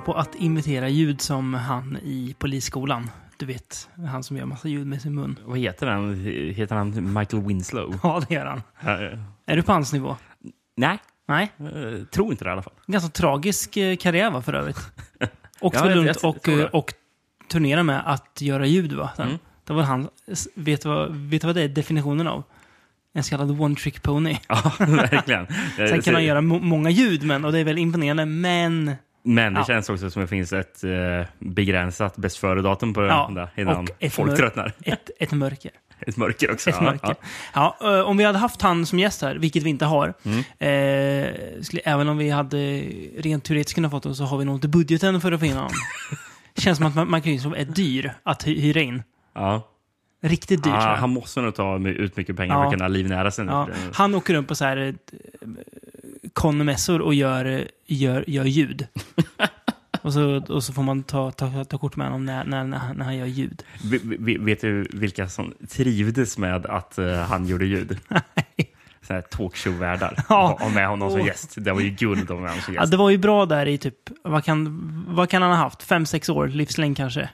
bra på att imitera ljud som han i Polisskolan? Du vet, han som gör massa ljud med sin mun. Vad heter han? Heter han Michael Winslow? Ja, det gör han. Uh, Är du på hans nivå? nej, Nej. uh, tror inte det i alla fall. Ganska tragisk eh, karriär va, för övrigt. Och Ja, ja, jag- runt jag och, eh, och turnera med att göra ljud. Va? Mm. Det var han, vet du, vad, vet du vad det är definitionen av? En så kallad one trick pony. Ja, verkligen. Sen kan han göra må- många ljud, men, och det är väl imponerande, men... Men det Ja. känns också som det finns ett eh, begränsat bäst före-datum på Ja, det innan och ett folk tröttnar. Ett, ett mörker. Ett mörker också. Ett ja, mörker. Ja, eh, om vi hade haft han som gäst här, vilket vi inte har, Mm. eh, skulle, även om vi hade rent teoretiskt kunnat fått det, så har vi nog inte budgeten för att få in honom. Känns som att man, man kan ju som är dyr att hy- hyra in. Ja. Riktigt dyrt. Ja, jag. han måste nog ta ut mycket pengar Ja. för att kunna livnära sig. Ja, han åker runt på så här eh, konmässor och gör, gör, gör ljud. och, så, och så får man ta, ta, ta kort med honom när, när, när, han- när han gör ljud. Vet du vilka som trivdes med att eh, han gjorde ljud? Här talkshow-värdar. Ja. Och med honom som gäst. Det var ju guld om honom som Ja, gäst. det var ju bra där i typ, vad kan, vad kan han ha haft? Fem, sex år livslängd kanske?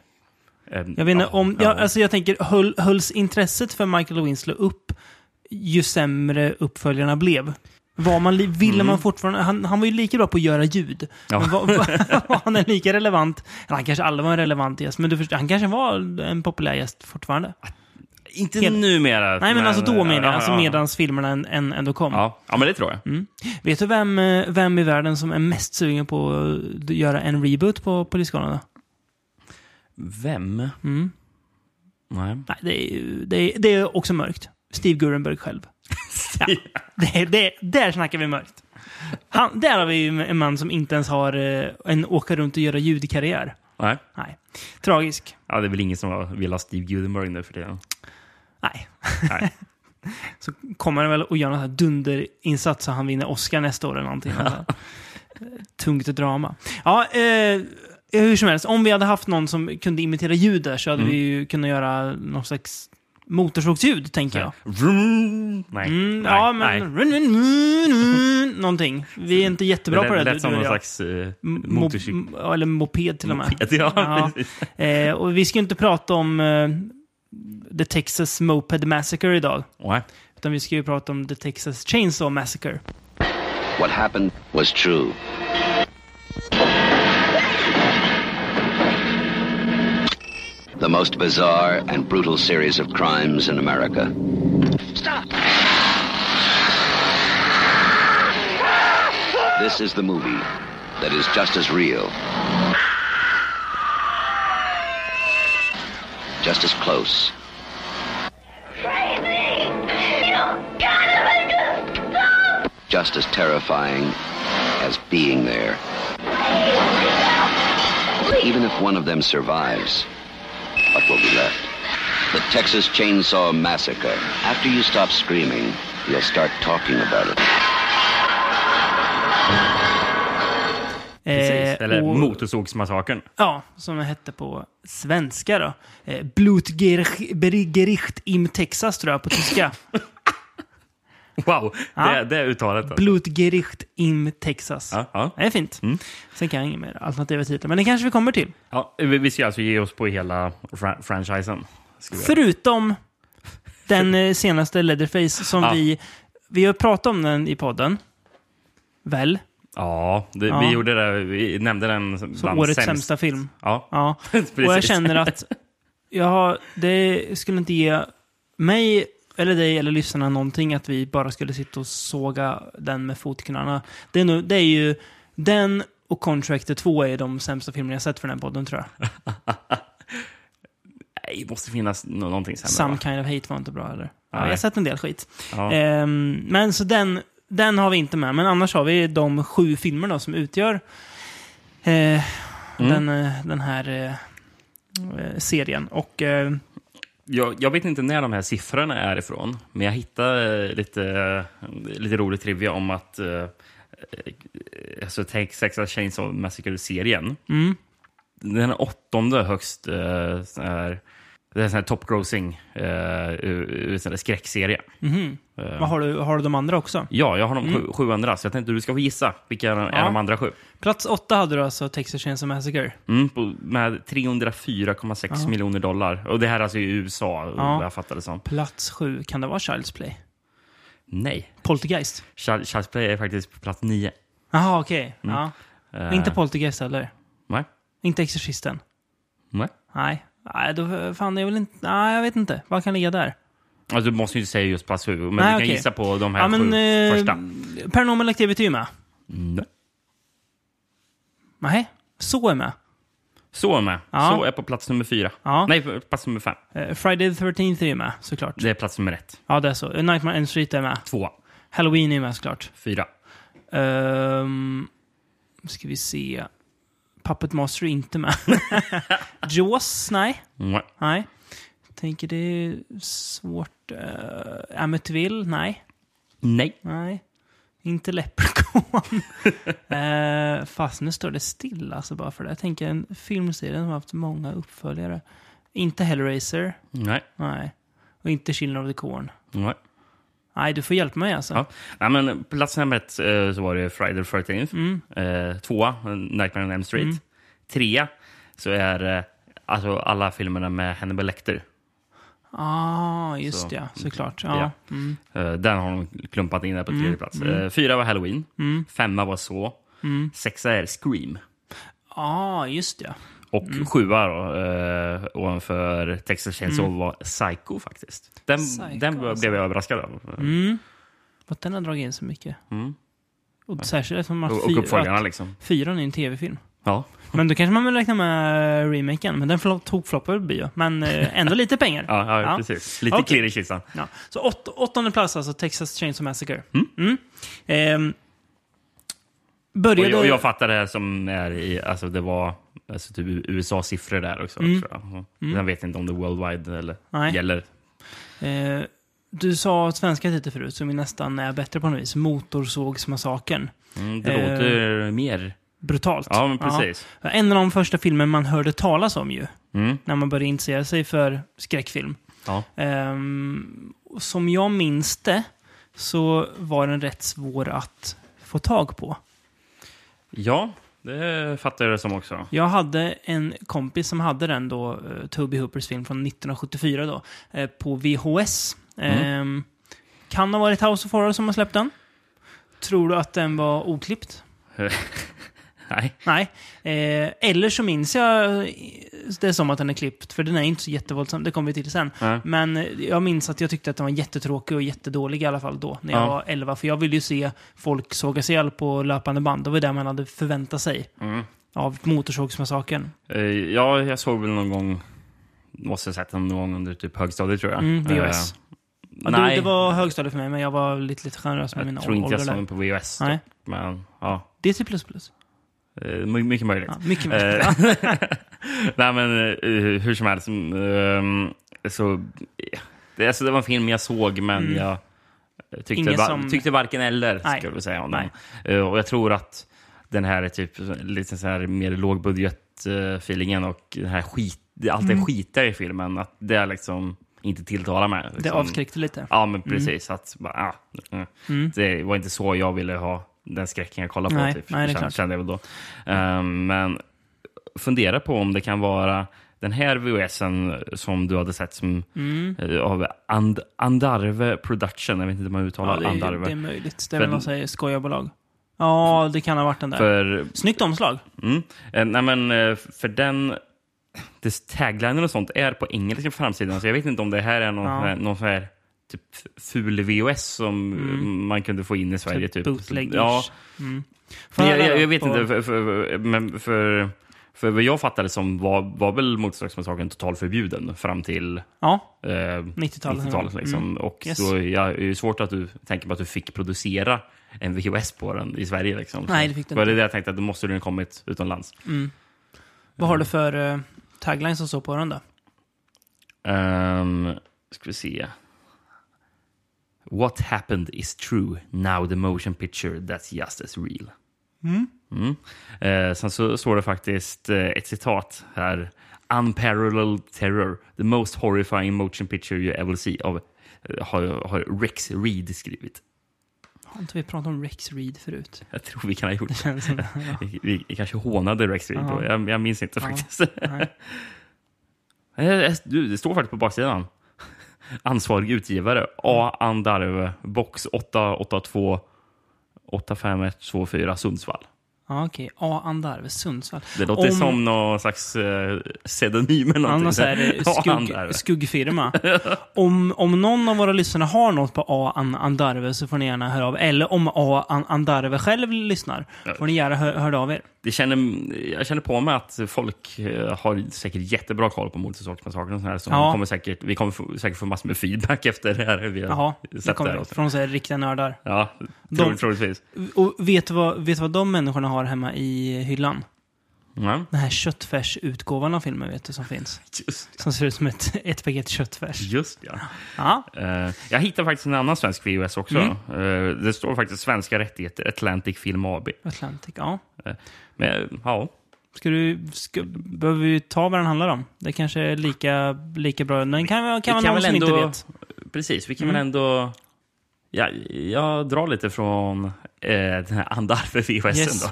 Ehm, Jag vet inte ja, om, ja. jag, alltså jag tänker, höll, hölls intresset för Michael Winslow upp ju sämre uppföljarna blev? Var man, ville man fortfarande, han, han var ju lika bra på att göra ljud. Mm. Ja. Men var, var han en lika relevant, eller han kanske aldrig var en relevant gäst, men förstår, han kanske var en populär gäst fortfarande. Inte Helt- numera. Nej men, alltså då menar jag, ja, alltså ja. medans filmerna än, än, ändå kom. Ja, ja, men det tror jag. Mm. Vet du vem, eh, vem i världen som är mest sugen på att göra en reboot på Polisskolan då? Vem? Mm. Nej. Nej, det är, det, är, det är också mörkt. Steve Gurrenberg själv. Ja, det, det, där snackar vi mörkt. Han, där har vi ju en man som inte ens har eh, en åka runt och göra ljudkarriär. Nej. Nej. Tragisk. Ja, det är väl ingen som vill ha Steve Gutenberg nu för tiden. Nej. Nej. Så kommer han väl att göra här dunderinsats så han vinner Oscar nästa år eller någonting. Alltså. Tungt drama. Ja, eh, hur som helst. Om vi hade haft någon som kunde imitera ljud där så hade Mm. vi ju kunnat göra någon slags motorsågsljud, tänker jag. Vroom. Nej. Mm, nej. ja, men... Någonting. Vi är inte jättebra det på det. lät du- som någon jag. slags M- motorcykel. mo- eller moped till och med. Moped, ja, Ja. Eh, och vi ska inte prata om eh, The Texas Moped Massacre idag. Nej. Utan vi ska ju prata om The Texas Chainsaw Massacre. What happened was true. The most bizarre and brutal series of crimes in America. Stop! This is the movie that is just as real, just as close, Crazy! You gotta make it stop! just as terrifying as being there. Even if one of them survives, what will be left? The Texas Chainsaw Massacre. After you stop screaming, you'll start talking about it. Precis. Eh, Eller och- Motorsågsmassakern. Ja, som det hette på svenska då. Eh, Blutgericht im Texas tror jag på tyska. Wow, det, det är uttalet. Alltså. Blutgericht im Texas. Det är fint. Sen kan jag inget mer alternativa titlar, men det kanske vi kommer till. Ja, vi vi ska alltså ge oss på hela fra franchisen. Förutom den eh, senaste Leatherface som Ja. vi... Vi har pratat om den i podden. Väl? Ja, det, Ja. vi gjorde det. Vi nämnde den Som årets sämst. sämsta film. Ja, Ja. Och jag känner att jag har, det skulle inte ge mig, eller dig, eller lyssnarna någonting att vi bara skulle sitta och såga den med fotknölarna. Det är, nog, det är ju den och Contractor 2 är de sämsta filmerna jag sett för den här podden, tror jag. Nej, det måste finnas nå- någonting sämre. Some va? kind of hate var inte bra, eller? Ja, jag har sett en del skit. Ja. Ehm, men så den, den har vi inte med. Men annars har vi de sju filmerna som utgör eh, Mm. den, eh, den här eh, serien. Och eh, Jag, jag vet inte när de här siffrorna är ifrån, men jag hittade eh, lite, eh, lite rolig trivia om att eh, eh, alltså Texas Chainsaw Massacre-serien, mm, den åttonde högst eh, här, Det är en sån här top grossing där skräckserie. Mhm. Vad har, du, har du de andra också? Ja, jag har de Mm. sju, sju andra, så jag tänkte du ska få gissa vilka är de andra sju. Plats åtta hade du alltså Texas Chainsaw Massacre. Mm, på, med 304,6 miljoner dollar. Och det här är alltså i USA, vad jag fattade som. Plats sju, kan det vara Child's Play? Nej. Poltergeist? Child- Child's Play är faktiskt på plats nio. Jaha, okej. Ja. Eh, Inte Poltergeist heller. Nej. Inte Exorcisten? Nej. Nej. Nej, då fan är väl inte... Nej, jag vet inte. Vad kan ligga där? Alltså, du måste ju inte säga just plats sju, men Nej, du kan okej. gissa på de här Ja, men... sju Eh, första. Paranormal Activity är med. Nej. Nej, så är med. Så är med. Ja. Så är på plats nummer fyra. Ja. Nej, på plats nummer fem. Eh, Friday the 13th är med, såklart. Det är plats nummer ett. Ja, det är så. Nightmare on Elm Street är med. Två. Halloween är med såklart. Fyra. Um, ska vi se. Puppet Master är inte med. Jaws? Nej. Nej. Nej. Tänker det är svårt. Uh, Amityville? Nej. Nej. Nej. Inte Leprechaun. uh, fast nu står det still alltså bara för det. Jag tänker en filmserie som har haft många uppföljare. Inte Hellraiser. Nej. Nej. Och inte Children of the Corn. Nej. Nej, du får hjälpa mig alltså. Ja. Nej, men plats nummer ett eh, så var det Friday the 13th. Mm. Eh, tvåa, Nightmare on Elm Street. Trea så är eh, alltså alla filmerna med Hannibal Lecter. Ah, just Så, ja. Såklart. Ja. ja. Mm. Eh, den har de klumpat in där på tredje plats. Eh, fyra var Halloween. Mm. Femma var så. Sexa är Scream. ah, just ja. Och Mm. sjua då, eh, ovanför Texas Chainsaw var Psycho faktiskt. Den, Psycho, den blev alltså. jag överraskad av. Mm. Att den har dragit in så mycket. Mm. Och särskilt eftersom man Och, och uppföljarna att liksom. fyran är en tv-film. Ja. Men då kanske man vill räkna med remaken. Men den flop- tokfloppade på bio. Men eh, ändå lite pengar. Ja, ja, Ja. precis. Lite Okej. klirr i kistan. Ja. Så åt, åttonde plats alltså, Texas Chainsaw Massacre. Mm. Ehm, Och började... jag, och jag fattar det som är i, alltså det var alltså typ USA-siffror där också. Mm. Tror jag. Jag vet inte om det är worldwide eller Nej. gäller. Eh, du sa svenska titeln förut, som är nästan är bättre på något vis. Motorsågsmassakern. Mm, det Eh, låter mer... Brutalt. Ja, men precis. Ja. En av de första filmer man hörde talas om ju. Mm. När man började intressera sig för skräckfilm. Ja. Ehm, som jag minns det så var den rätt svår att få tag på. ja, det fattar jag det som också. Jag hade en kompis som hade den då, eh, Toby Hoopers film från 1974 då, eh, på VHS. Ehm, kan ha varit House of Horror som har släppt den. Tror du att den var oklippt? Nej. Nej. Eh, eller så minns jag det som att den är klippt, för den är inte så jättevåldsam. Det kommer vi till sen. Nej. Men jag minns att jag tyckte att den var jättetråkig och jättedålig i alla fall då, när jag Ja. var 11. För jag ville ju se folk sågas ihjäl på löpande band. Det var det man hade förväntat sig Mm. av Motorsågsmassakern. Eh, ja, jag såg väl någon gång... Måste ha sett den någon gång under typ högstadiet tror jag. Mm, VHS. Eh, Ja, nej, det, det var högstadiet för mig, men jag var lite, lite generös med mina jag tror inte jag såg den på VHS. Nej. Men ja, Det är plus plus. Eh, my- mycket möjligt. Ja, mycket mer. Eh, Nej, men eh, hur som helst. ehm, så, det, alltså, det var en film jag såg, men jag tyckte, Mm. Va, som- tyckte varken eller, Nej. skulle jag säga. Om den. Och jag tror att den här är typ lite så här mer lågbudget-feelingen och den här skit, allt det skitiga i filmen, att det liksom inte tilltalar mig. Mm. Det Liksom. avskräckte lite. Ja, men precis. Att, bara, ah, mm. Mm. Det var inte så jag ville ha den skräcken jag kollade på. Nej, typ, nej, kände, kände jag väl då. Ehm, men fundera på om det kan vara den här VHSen som du hade sett som Mm. eh, av And, Andarve Production. Jag vet inte hur man uttalar Ja, det, är, Andarve. det är möjligt. Det är väl någon säger skojarbolag. Ja, det kan ha varit den där. För, Snyggt omslag. mm, eh, nej men, eh, för den... Dess taglinen och sånt är på engelska på framsidan, så jag vet inte om det här är någon, Ja. någon sån här typ ful VHS som Mm. man kunde få in i Sverige. Typ. Bootleg Ja, mm. Jag, jag, jag vet på- inte, för, för, men för, för vad jag fattade som var, var väl motorcykelmassakern totalt förbjuden fram till Ja, eh, 90-talet. 90-talet. Liksom. Mm. Och Yes. så ja, det är svårt att du tänker på att du fick producera en VHS på den i Sverige. Liksom. Nej, det fick du var inte. det det jag tänkte, att då måste den ha kommit utomlands. Mm. Vad har du för uh, tagline som står på den då? Um, ska vi se. What happened is true. Now the motion picture that's just as real. Mm. Eh, sen så står det faktiskt eh, ett citat här. Unparalleled Terror, the most horrifying motion picture you ever see av eh, har, har Rex Reed skrivit. Har inte vi pratat om Rex Reed förut? Jag tror vi kan ha gjort det. Som. Ja. Vi, vi kanske hånade Rex Reed Ja. då. Jag, jag minns inte Ja. faktiskt. Nej. Eh, du, Det står faktiskt på baksidan. Ansvarig utgivare A. Andarve, box 882 85124 Sundsvall. Ja, okej. A. Andarve, Sundsvall. Det låter Om- som någon slags eh, pseudonym eller någonting. Annars är det skugg, skuggfirma. om, om någon av våra lyssnare har något på A. An- Andarve så får ni gärna höra av Eller om A. An- Andarve själv lyssnar får ni gärna hö höra av er. Det känner, jag känner på mig att folk eh, har säkert jättebra koll på Motorsågsmassakern och sånt här. Så Ja. de kommer säkert, vi kommer få, säkert få massor med feedback efter det här vi Jaha, det kommer från så här riktiga nördar. Ja, De- tro, troligtvis. Och vet du, vad, vet du vad de människorna har hemma i hyllan? Ja, Den här köttfärsutgåvan av filmen vet du som finns. just, Som ser ut som ett, ett paket köttfärs. just ja. Ja, Eh, jag hittade faktiskt en annan svensk VHS också. Mm. Eh, det står faktiskt Svenska rättigheter, Atlantic Film AB. Atlantic. Ja. Men, ja, Ska du, ska, behöver vi ta vad den handlar om? Det kanske är lika, lika bra. Den kan, kan vara någon som inte vet. Precis, vi kan Mm. väl ändå... Ja, jag drar lite från eh, den här Andarve VHS Yes. då.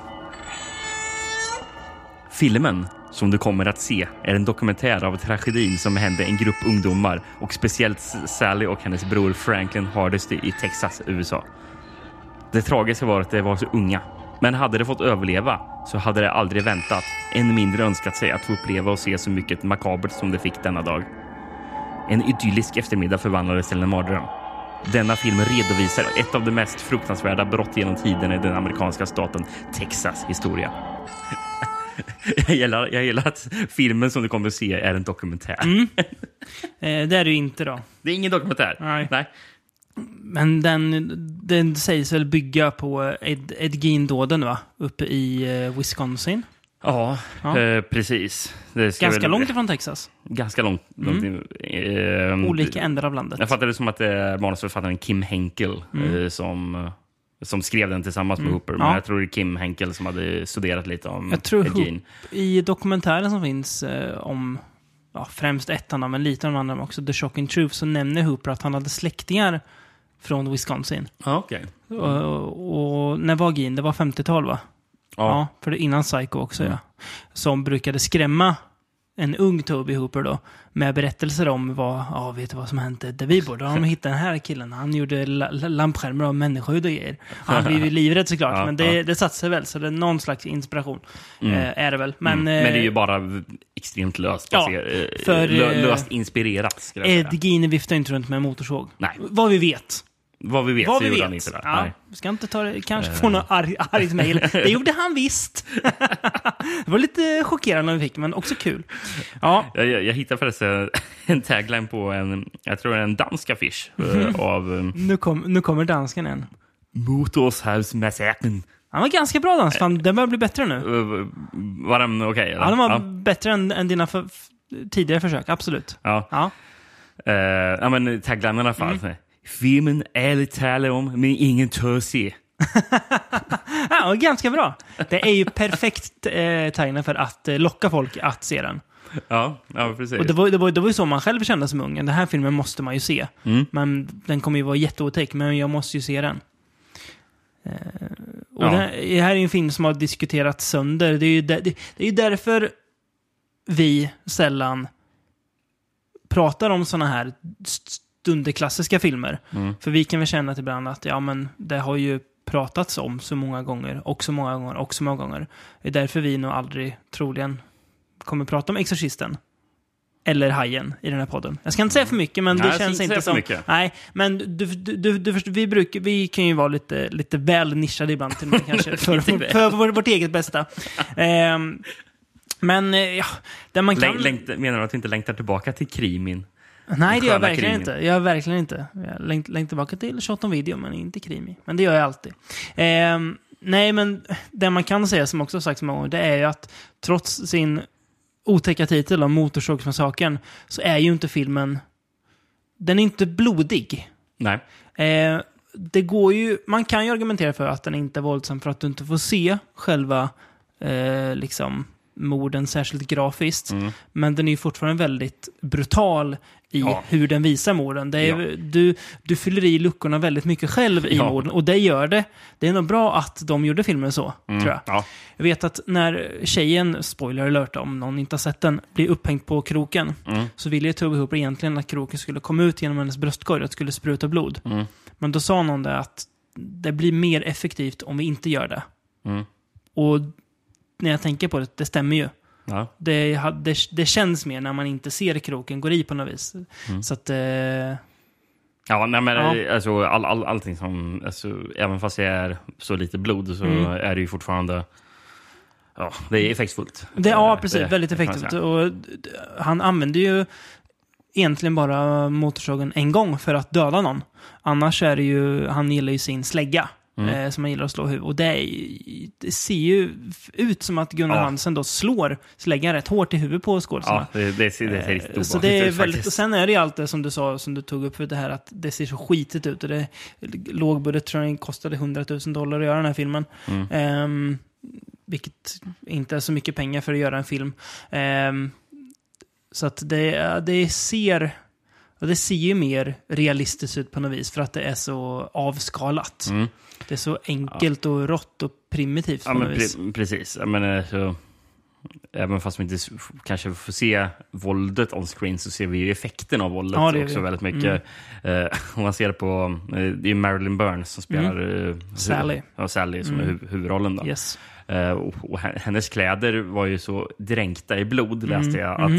Filmen som du kommer att se är en dokumentär av tragedin som hände en grupp ungdomar och speciellt Sally och hennes bror Franklin Hardesty i Texas, USA. Det tragiska var att de var så unga. Men hade de fått överleva så hade de aldrig väntat, än mindre önskat sig att få uppleva och se så mycket makabert som de fick denna dag. En idyllisk eftermiddag förvandlades till en mardröm. Denna film redovisar ett av de mest fruktansvärda brott genom tiderna i den amerikanska staten Texas historia. Jag gillar, jag gillar att filmen som du kommer att se är en dokumentär. Eh, det är det ju inte då. Det är ingen dokumentär. Nej. Nej. Men den, den sägs väl bygga på Ed, Ed Gein-dåden va? Uppe i eh, Wisconsin. Ja, Ja. Eh, precis. Ganska väl- långt ifrån Texas. Ganska långt. långt eh, Olika ändar av landet. Jag fattade det som att det är manusförfattaren Kim Henkel eh, som, som skrev den tillsammans med Hooper. Men Mm. Ja. jag tror det är Kim Henkel som hade studerat lite om Jag tror Ed Hoop- Gein. I dokumentären som finns eh, om ja, främst ettan, men lite om andra också, The Shocking Truth, så nämner Hooper att han hade släktingar från Wisconsin. Ja, okej. Och, och när var Gein? Det var 50-tal va? Ja. Ja. för det innan Psycho också Mm. ja. Som brukade skrämma en ung Toby Hooper då med berättelser om vad, ja vet du vad som hände där vi bor? Då har de hittat den här killen, han gjorde la- la- lampskärmar av människohud och grejer. Han blev ju livrädd såklart, Ja, men det, ja. det satte sig väl, så det är någon slags inspiration. Mm. Eh, är det väl. Men, Men, men det är ju eh, bara extremt löst, Ja, eh, för, lö, löst inspirerat. Ed Gein viftar inte runt med en motorsåg. Nej. Vad vi vet. Vad vi vet Vad så vi gjorde vet. han inte det. Ja, Nej. ska inte ta det, kanske få något arg, argt mejl. Det gjorde han visst. det var lite chockerande när vi fick, men också kul. Ja, Jag, jag, jag hittade förresten en tagline på en, jag tror en dansk affisch eh, av eh, nu, kom, nu kommer dansken igen. Motorshouse-massakern. Han var ganska bra dans, fan, den börjar bli bättre nu. Uh, var den okej? eller? Ja, den var ja. bättre än, än dina för, tidigare försök, absolut. Ja. Ja. Eh, ja, men taglinen i alla fall. Mm. Filmen ärligt talar om, men ingen tör se. ja, ganska bra. Det är ju perfekt eh, tagline för att eh, locka folk att se den. Ja, ja precis. Och det var, det, var, det var ju så man själv kände som ung. Den här filmen måste man ju se. Mm. Men den kommer ju vara jätteotäck, men jag måste ju se den. Eh, och Ja. det, här, det här är ju en film som har diskuterats sönder. Det är ju, där, det, det är ju därför vi sällan pratar om såna här dunderklassiska filmer. Mm. För vi kan väl känna att ibland att ja, men det har ju pratats om så många gånger, och så många gånger, och så många gånger. Det är därför vi nog aldrig troligen kommer prata om Exorcisten. Eller Hajen i den här podden. Jag ska inte säga för mycket, men Nej, det känns inte som... mycket. Nej, men du, du, du, du förstår, vi, brukar, vi kan ju vara lite, lite väl nischade ibland till och med kanske. För, för, för vårt, vårt eget bästa. Ehm, men, eh, ja, det man kan... Läng, längt, menar du att vi inte längtar tillbaka till krimin? Nej, det gör jag verkligen krimin. inte. Jag verkligen inte. Jag längtar längtar tillbaka till Shot on video, men inte krimi. Men det gör jag alltid. Ehm, nej, men det man kan säga, som också sagts många gånger, det är ju att trots sin otäcka titel om Motorsågsmassakern så är ju inte filmen... Den är inte blodig. Nej. Eh, det går ju, man kan ju argumentera för att den inte är våldsam för att du inte får se själva eh, liksom morden särskilt grafiskt. Men den är ju fortfarande väldigt brutal i Ja. hur den visar morden. Det är, Ja. du, du fyller i luckorna väldigt mycket själv i Ja. morden. Och det gör det. Det är nog bra att de gjorde filmen så, tror jag. Ja. Jag vet att när tjejen, spoiler alert om någon inte har sett den, blir upphängd på kroken Mm. så ville Tobe Hooper egentligen att kroken skulle komma ut genom hennes bröstkorg och att det skulle spruta blod. Mm. Men då sa någon det att det blir mer effektivt om vi inte gör det. Mm. Och när jag tänker på det, det stämmer ju. Ja. Det, det, det känns mer när man inte ser kroken går i på något vis. Mm. Så att... Eh, Ja, nej, men Ja. Alltså, all, all, allting som... Alltså, även fast det är så lite blod så Mm. är det ju fortfarande... Ja, det är effektfullt. Det, ja, Eh, precis. det väldigt säga. Och han använder ju egentligen bara motorsågen en gång för att döda någon. Annars är det ju, han gillar ju sin slägga. Mm. Eh, som han gillar att slå huvudet. Och det, är, det ser ju ut som att Gunnar Ja. Hansen då slår släggan rätt hårt i huvudet på skådisarna. Ja, det, det, ser, det ser riktigt Eh, Så obehagligt det är väldigt, och sen är det ju allt det som du sa, som du tog upp för det här att det ser så skitigt ut. Och det, lågbudget tror jag kostade 100 000 dollar att göra den här filmen. Mm. Ehm, vilket inte är så mycket pengar för att göra en film. Ehm, så att det, det ser... och Det ser ju mer realistiskt ut på något vis för att det är så avskalat. Mm. Det är så enkelt och rått och primitivt Ja, men pre precis. Jag menar, så, även fast vi inte kanske får se våldet on screen så ser vi ju effekten av våldet Ja, också väldigt mycket. Eh, om man ser på, eh, det är Marilyn Burns som spelar eh, hu- Mm. Sally. Ja, Sally som är Mm. hu huvudrollen. Då. Yes. Eh, och, och he- hennes kläder var ju så dränkta i blod, Mm. läste jag. Att,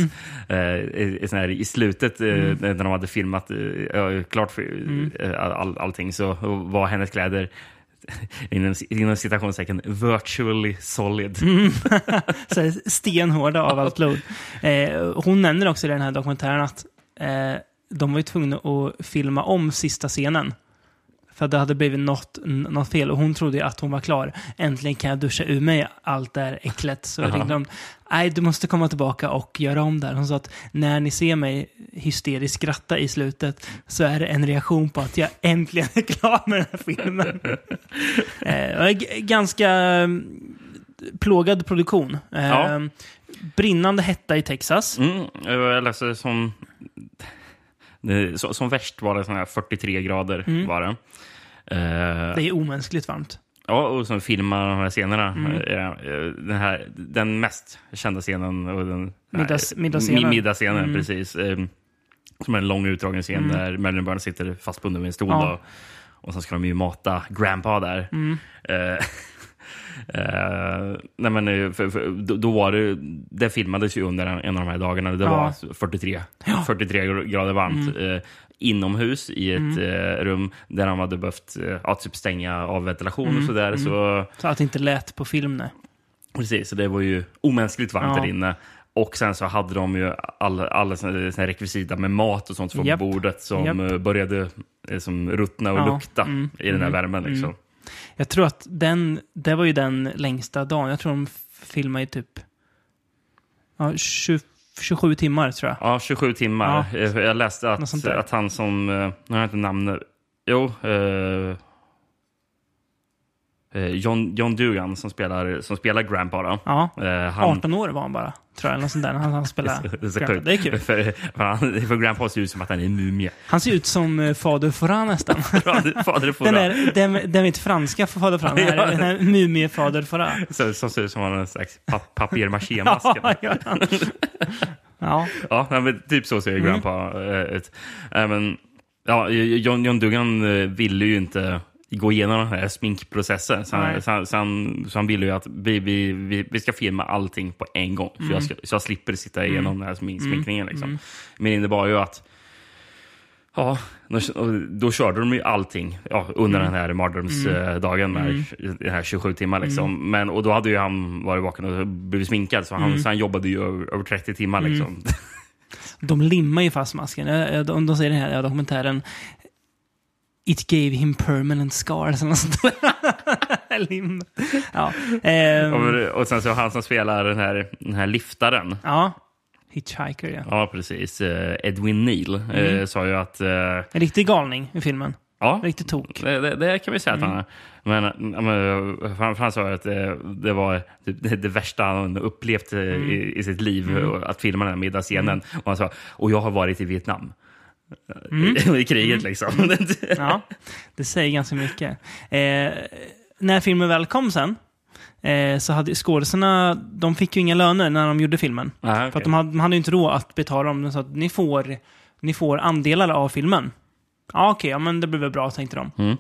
eh, i, här, I slutet, eh, när de hade filmat eh, ja, klart för, Mm. eh, all, allting, så var hennes kläder inom, inom citationstecken virtually solid. Mm. stenhårda av allt blod. Eh, hon nämner också i den här dokumentären att eh, de var ju tvungna att filma om sista scenen. För det hade blivit något, något fel och hon trodde att hon var klar. Äntligen kan jag duscha ur mig allt det här äcklet. Så Jaha. ringde de. Nej, du måste komma tillbaka och göra om det här. Hon sa att när ni ser mig hysteriskt skratta i slutet så är det en reaktion på att jag äntligen är klar med den här filmen. eh, ganska mm, plågad produktion. Eh, Ja. Brinnande hetta i Texas. Mm, jag läste som... så- Som värst var det sån här 43 grader. Mm. var det. Eh, Det är omänskligt varmt. Ja, och som filmar de här scenerna. Mm. Eh, eh, Den, här, den mest kända scenen. Och den, Middags- nej, middagsscenen. mi- Middagsscenen, Mm. precis. Eh, Som är en lång utdragen scen Mm. där Marilyn Burns sitter fastbunden vid en stol. Ja. Då, och sen ska de ju mata Grandpa där. Mm. Eh, nej men, eh, för, för, då, då var det, det filmades ju under en, en av de här dagarna. Det Ja. var alltså 43, 43 grader varmt. Mm. Eh, inomhus i ett eh, rum där de hade behövt eh, ja, typ stänga av ventilation Mm. och sådär. Så, Så att det inte lät på film, nej. precis, så det var ju omänskligt varmt Ja. där inne. Och sen så hade de ju alla, alla såna rekvisita med mat och sånt på Japp. bordet som eh, började som ruttna och Ja. lukta Mm. i den här Mm. värmen. Liksom. Jag tror att den, det var ju den längsta dagen. Jag tror de filmade i typ ja, 20, 27 timmar, tror jag. Ja, 27 timmar. Ja. Jag läste att, att han som... eh, Nu har jag inte namnet. Jo. Eh, John, John Dugan som spelar, som spelar Grandpa. Då. Ja. Eh, han, 18 år var han bara, tror jag. Eller sånt där. Han, han spelade. det är så. Det är kul. För, för, han, för Grandpa ser ut som att han är en mumie. Han ser ut som eh, Fader Fouras nästan. Fader får Den är, den, den vet franska för Fader Fouras. Den här, den här mumie-Fader Fouras. så, som ser ut som en slags pa, papier-maché-mask. Ja. Ja, Ja, men typ så ser Mm. Grandpa eh, ut. Men, ja, John, John Dugan eh, ville ju inte gå igenom den här sminkprocessen. Så han, så han, så han, så han ville ju att vi, vi, vi, vi ska filma allting på en gång. Mm. Så, jag, ska, så jag slipper sitta igenom den här smink, sminkningen. Liksom. Men det innebar ju att Ja, då, körde de ju allting ja, under Mm. den här mardrömsdagen, med den här 27 timmar. Liksom. Mm. Men, och då hade ju han varit vaken och blivit sminkad, så han, så han jobbade ju över, över 30 timmar. Mm. Liksom. de limmar ju fast masken. De, de säger i den här dokumentären It gave him permanent scars eller något sånt. Lim. Ja. Ehm, och, och sen så han som spelar den här, den här liftaren. ja. Hitchhiker, ja. Ja, precis. eh, Edwin Neal eh, Mm. sa ju att... eh, En riktig galning i filmen. Ja, Riktigt tok. det, det, det kan vi säga att han är. Men, men han, sa att det, det var det, det värsta han upplevt eh, i, i sitt liv, och att filma den här middagsscenen. Och han sa, och jag har varit i Vietnam. I, I kriget liksom. Ja, det säger ganska mycket. Eh, när filmen väl kom sen, eh, så hade skådespelarna, de fick ju inga löner när de gjorde filmen. Ah, För okej. att de hade, de hade ju inte råd att betala dem. De sa att ni får, ni får andelar av filmen. Ja, okej, ja, men det blir väl bra, tänkte de. Mm.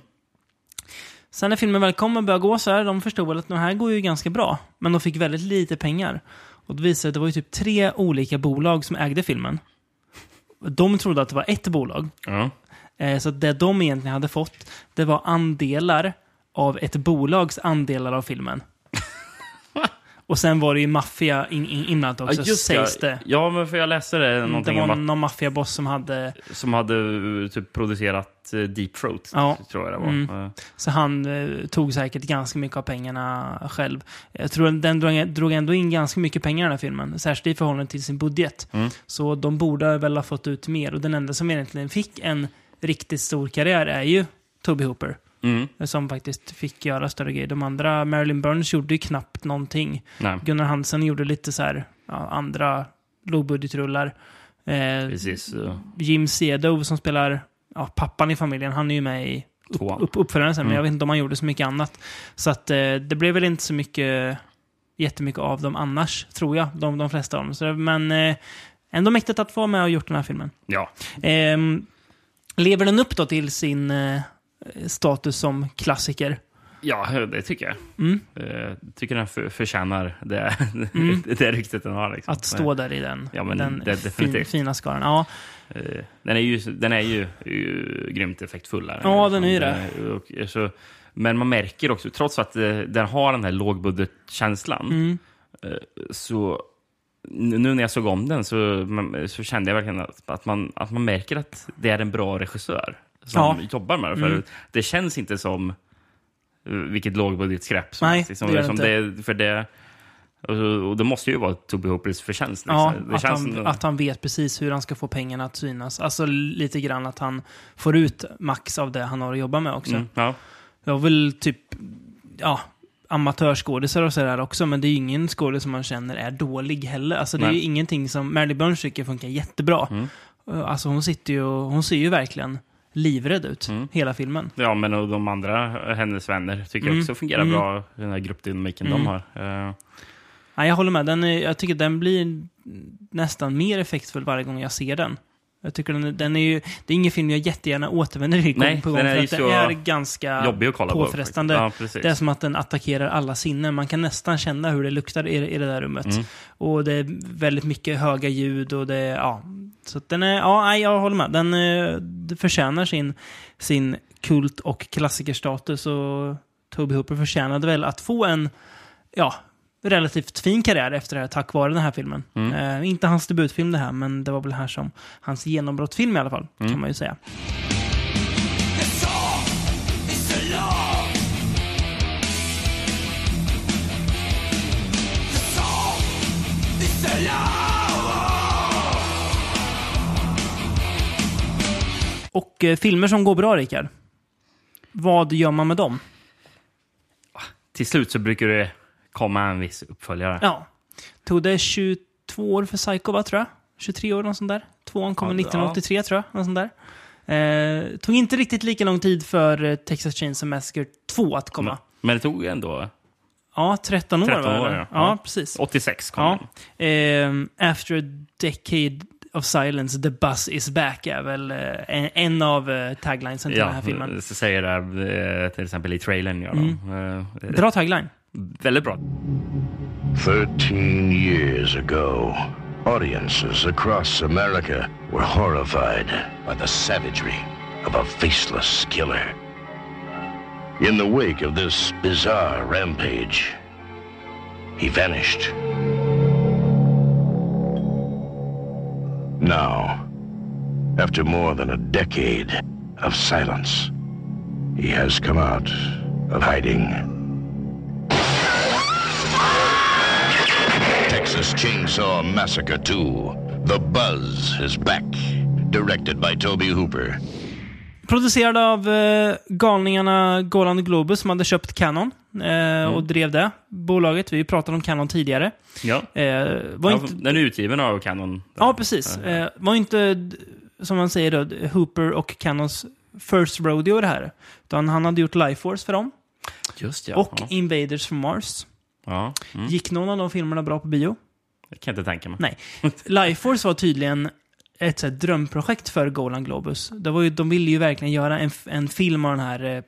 Sen när filmen väl kom och började gå så här, de förstod väl att den här går ju ganska bra. Men de fick väldigt lite pengar. Och det visade att det var ju typ tre olika bolag som ägde filmen. De trodde att det var ett bolag. Ja. Eh, Så det de egentligen hade fått, det var andelar av ett bolags andelar av filmen. Och sen var det ju maffia in, in, inblandat också, sägs det. Ja, men för jag läste det, Det någonting var någon maffiaboss som hade... som hade uh, typ producerat uh, Deep Throat, Ja. tror jag det var. Mm. Så han eh, tog säkert ganska mycket av pengarna själv. Jag tror att den drog, drog ändå in ganska mycket pengar i den här filmen. Särskilt i förhållande till sin budget. Mm. Så de borde väl ha fått ut mer. Och den enda som egentligen fick en riktigt stor karriär är ju Toby Hooper. Mm, Som faktiskt fick göra större grejer. De andra, Marilyn Burns gjorde ju knappt någonting. nej, Gunnar Hansen gjorde lite så här, ja, andra lågbudgetrullar. Eh, precis. Jim Sedow som spelar ja, pappan i familjen, han är ju med i Tvåan. upp, uppföljaren sen, men Mm. jag vet inte om han gjorde så mycket annat. Så att eh, det blev väl inte så mycket, jättemycket av dem annars, tror jag, de, de flesta av dem. Så, men eh, ändå mäktigt att få vara med och gjort den här filmen. Ja, Ehm, lever den upp då till sin eh, status som klassiker? ja, det tycker jag. Mm. Uh, tycker den för, förtjänar det, Mm. det ryktet den har. Liksom. Att stå där i den, Ja, men den det- fin, fina skaran. Ja, Eh, Den är ju, den är ju, ju grymt effektfull. här. Ja, den är ju Den och, så, men man märker också, trots att eh, den har den här lågbudgetkänslan, mm. eh, så nu när jag såg om den så, så kände jag verkligen att, att, man, att man märker att det är en bra regissör som Ja. jobbar med det. För Mm. det känns inte som eh, vilket lågbudgetskräp som Nej, helst. Liksom, det gör det för det, och, det måste ju vara Toby Hoopers förtjänst. Ja, liksom. det att, han, som- att han vet precis hur han ska få pengarna att synas. Alltså lite grann att han får ut max av det han har att jobba med också. Mm, ja. Jag har väl typ, ja, amatörskådisar och sådär också, men det är ju ingen skådis som man känner är dålig heller. Alltså det är Nej. ju ingenting som Marilyn Burns tycker funkar jättebra. Mm. Alltså hon sitter ju och, hon ser ju verkligen livrädd ut, Mm. hela filmen. Ja, men och de andra, hennes vänner, tycker jag Mm. också fungerar Mm. bra, den här gruppdynamiken Mm. de har. Eh, Nej, jag håller med. Den är, jag tycker den blir nästan mer effektfull varje gång jag ser den. Jag tycker den, den är ju, det är ingen film jag jättegärna återvänder till gång på gång. den är för att den är ganska jobbig att kolla på. påfrestande. faktiskt. Ja. Det är som att den attackerar alla sinnen. Man kan nästan känna hur det luktar i, i det där rummet. Mm. Och det är väldigt mycket höga ljud och det är, ja. Så den är, ja, jag håller med. Den eh, det förtjänar sin, sin kult och klassikerstatus och Toby Hooper förtjänade väl att få en, ja, relativt fin karriär efter det här tack vare den här filmen. Mm. Eh, inte hans debutfilm det här, men det var väl här som hans genombrottsfilm i alla fall, Mm. kan man ju säga. Och eh, filmer som går bra, Rickard. Vad gör man med dem? Till slut så brukar det komma en viss uppföljare. Ja. Tog det 22 år för Psycho, va, tror jag? 23 år, något sånt där. Tvåan kom Ja, 1983, tror jag. Något sånt där. Eh, tog inte riktigt lika lång tid för eh, Texas Chainsaw Massacre 2 att komma. Men, det tog ändå Ja, 13 år 13 var det, år, ja. ja. Ja. precis. 86 kom Ja. den. Ehm, after a decade of silence, the buzz is back är väl eh, en, en av uh, taglinesen till den här filmen. så säger det eh, till exempel i trailern. Gör Mm. Eh, Bra tagline. Bra. 13 years ago, audiences across America were horrified by the savagery of a faceless killer. In the wake of this bizarre rampage, he vanished. Now, after more than a decade of silence, he has come out of hiding. Texas Chainsaw Massacre 2. The Buzz is back. Directed by Toby Hooper. Producerad av eh, galningarna Golan Globus som hade köpt Canon eh, och drev det bolaget. Vi pratade om Canon tidigare. Ja. Eh, var ja, inte, Den är utgiven av Canon. ja, precis. Eh, var inte, som man säger då, Hooper och Canons first rodeo det här. Utan han hade gjort Life Force för dem. Just ja. och ja. Invaders from Mars. ja. Mm. Gick någon av de filmerna bra på bio? Det kan jag inte tänka mig. Nej. Life Force var tydligen ett så här, drömprojekt för Golan Globus. Det var ju, de ville ju verkligen göra en, en film av den här, eh,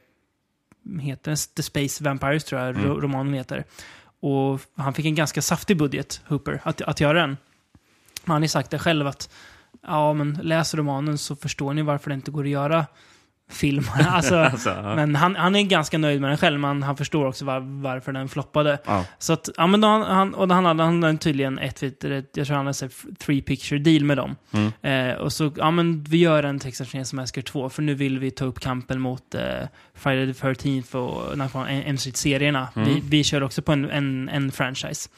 heter den The Space Vampires tror jag ro- romanen heter. Och han fick en ganska saftig budget, Hooper, att, att göra den. Han har ju sagt det själv att ja, men läs romanen så förstår ni varför det inte går att göra film. alltså, Alltså, ja. men han, han är ganska nöjd med den själv, men han förstår också var, varför den floppade. Ja. Så att, ja men då han, han, och då han hade han tydligen ett, ett- jag tror han hade sett three picture deal med dem. Mm. Eh, och så, ja men vi gör en Texas Chainsaw Massacre 2, för nu vill vi ta upp kampen mot eh, Friday the 13th och Elm Street-serierna. Mm. Vi, vi kör också på en, en, en franchise.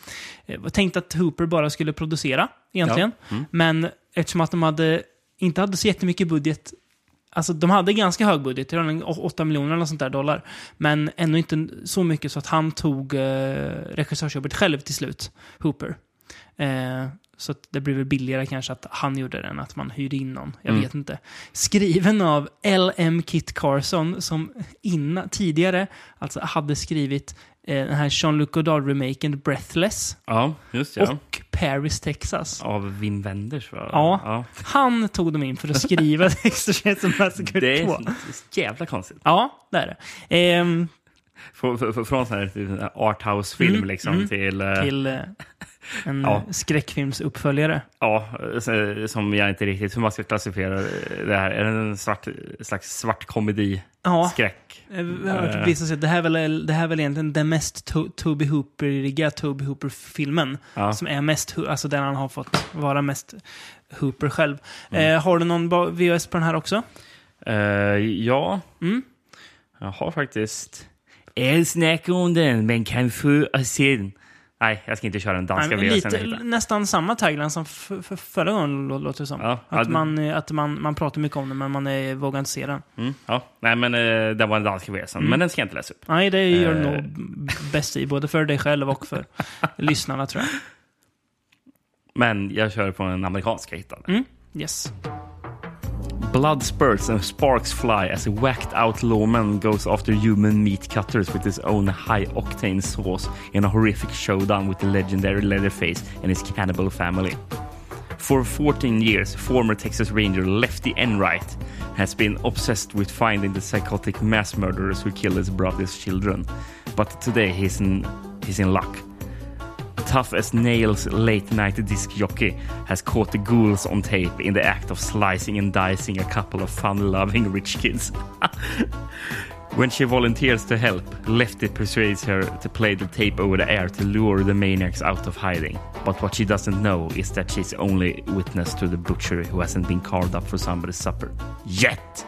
Eh, tänkte att Hooper bara skulle producera, egentligen. Ja. Mm. Men eftersom att de hade, inte hade så jättemycket budget Alltså de hade ganska hög budget, jag tror det var 8 miljoner eller sånt där dollar. Men ändå inte så mycket så att han tog eh, regissörsjobbet själv till slut, Hooper. Eh, så det blev väl billigare kanske att han gjorde det än att man hyrde in någon. Jag Mm. vet inte. Skriven av L.M. Kit Carson som innan, tidigare alltså hade skrivit den här Jean-Luc Godard-remaken Breathless ja, just ja. och Paris, Texas. Av Wim Wenders va? Ja. ja. Han tog dem in för att skriva Texas Chainsaw Massacre Det 2. är så jävla konstigt. Ja, det är det. Ehm, Från, sån här arthouse-film Mm, liksom mm. till... eh, till eh, en Ja. ja. skräckfilmsuppföljare. Ja, som jag inte riktigt hur man ska klassifiera det här. Är det en svart, slags svart komedi Ja, skräck? eh, hört Eh. säga att det här är väl, det här är väl egentligen den mest to- Toby Hooper-iga Toby Hooper-filmen. Ja. Som är mest, alltså den han har fått vara mest Hooper själv. Mm. Eh, har du någon VHS på den här också? Eh, ja, Mm. jag har faktiskt... Jag snackar om den, men kan få se den. Nej, jag ska inte köra den danska Nej, lite, nästan samma tagline som förra gången lå- låter det som. Ja, ja, att det- man, eh, att man, man pratar mycket om den men man är, vågar inte se den. Mm, ja. Nej, men uh, det var den danska VHSen. Men den ska jag inte läsa upp. Nej, det gör du Eh. nog bäst i. Både för dig själv och för lyssnarna tror jag. Men jag kör på en amerikansk jag hittade. Mm. Yes. Blood spurts and sparks fly as a whacked out lawman goes after human meat cutters with his own high octane sauce in a horrific showdown with the legendary Leatherface and his cannibal family. For 14 years, former Texas Ranger Lefty Enright has been obsessed with finding the psychotic mass murderers who killed his brother's children. But today he's in, he's in luck. Tough as nails late night disc jockey has caught the ghouls on tape in the act of slicing and dicing a couple of fun loving rich kids. when she volunteers to help, Lefty persuades her to play the tape over the air to lure the maniacs out of hiding. But what she doesn't know is that she's only witness to the butchery who hasn't been carved up for somebody's supper. Yet!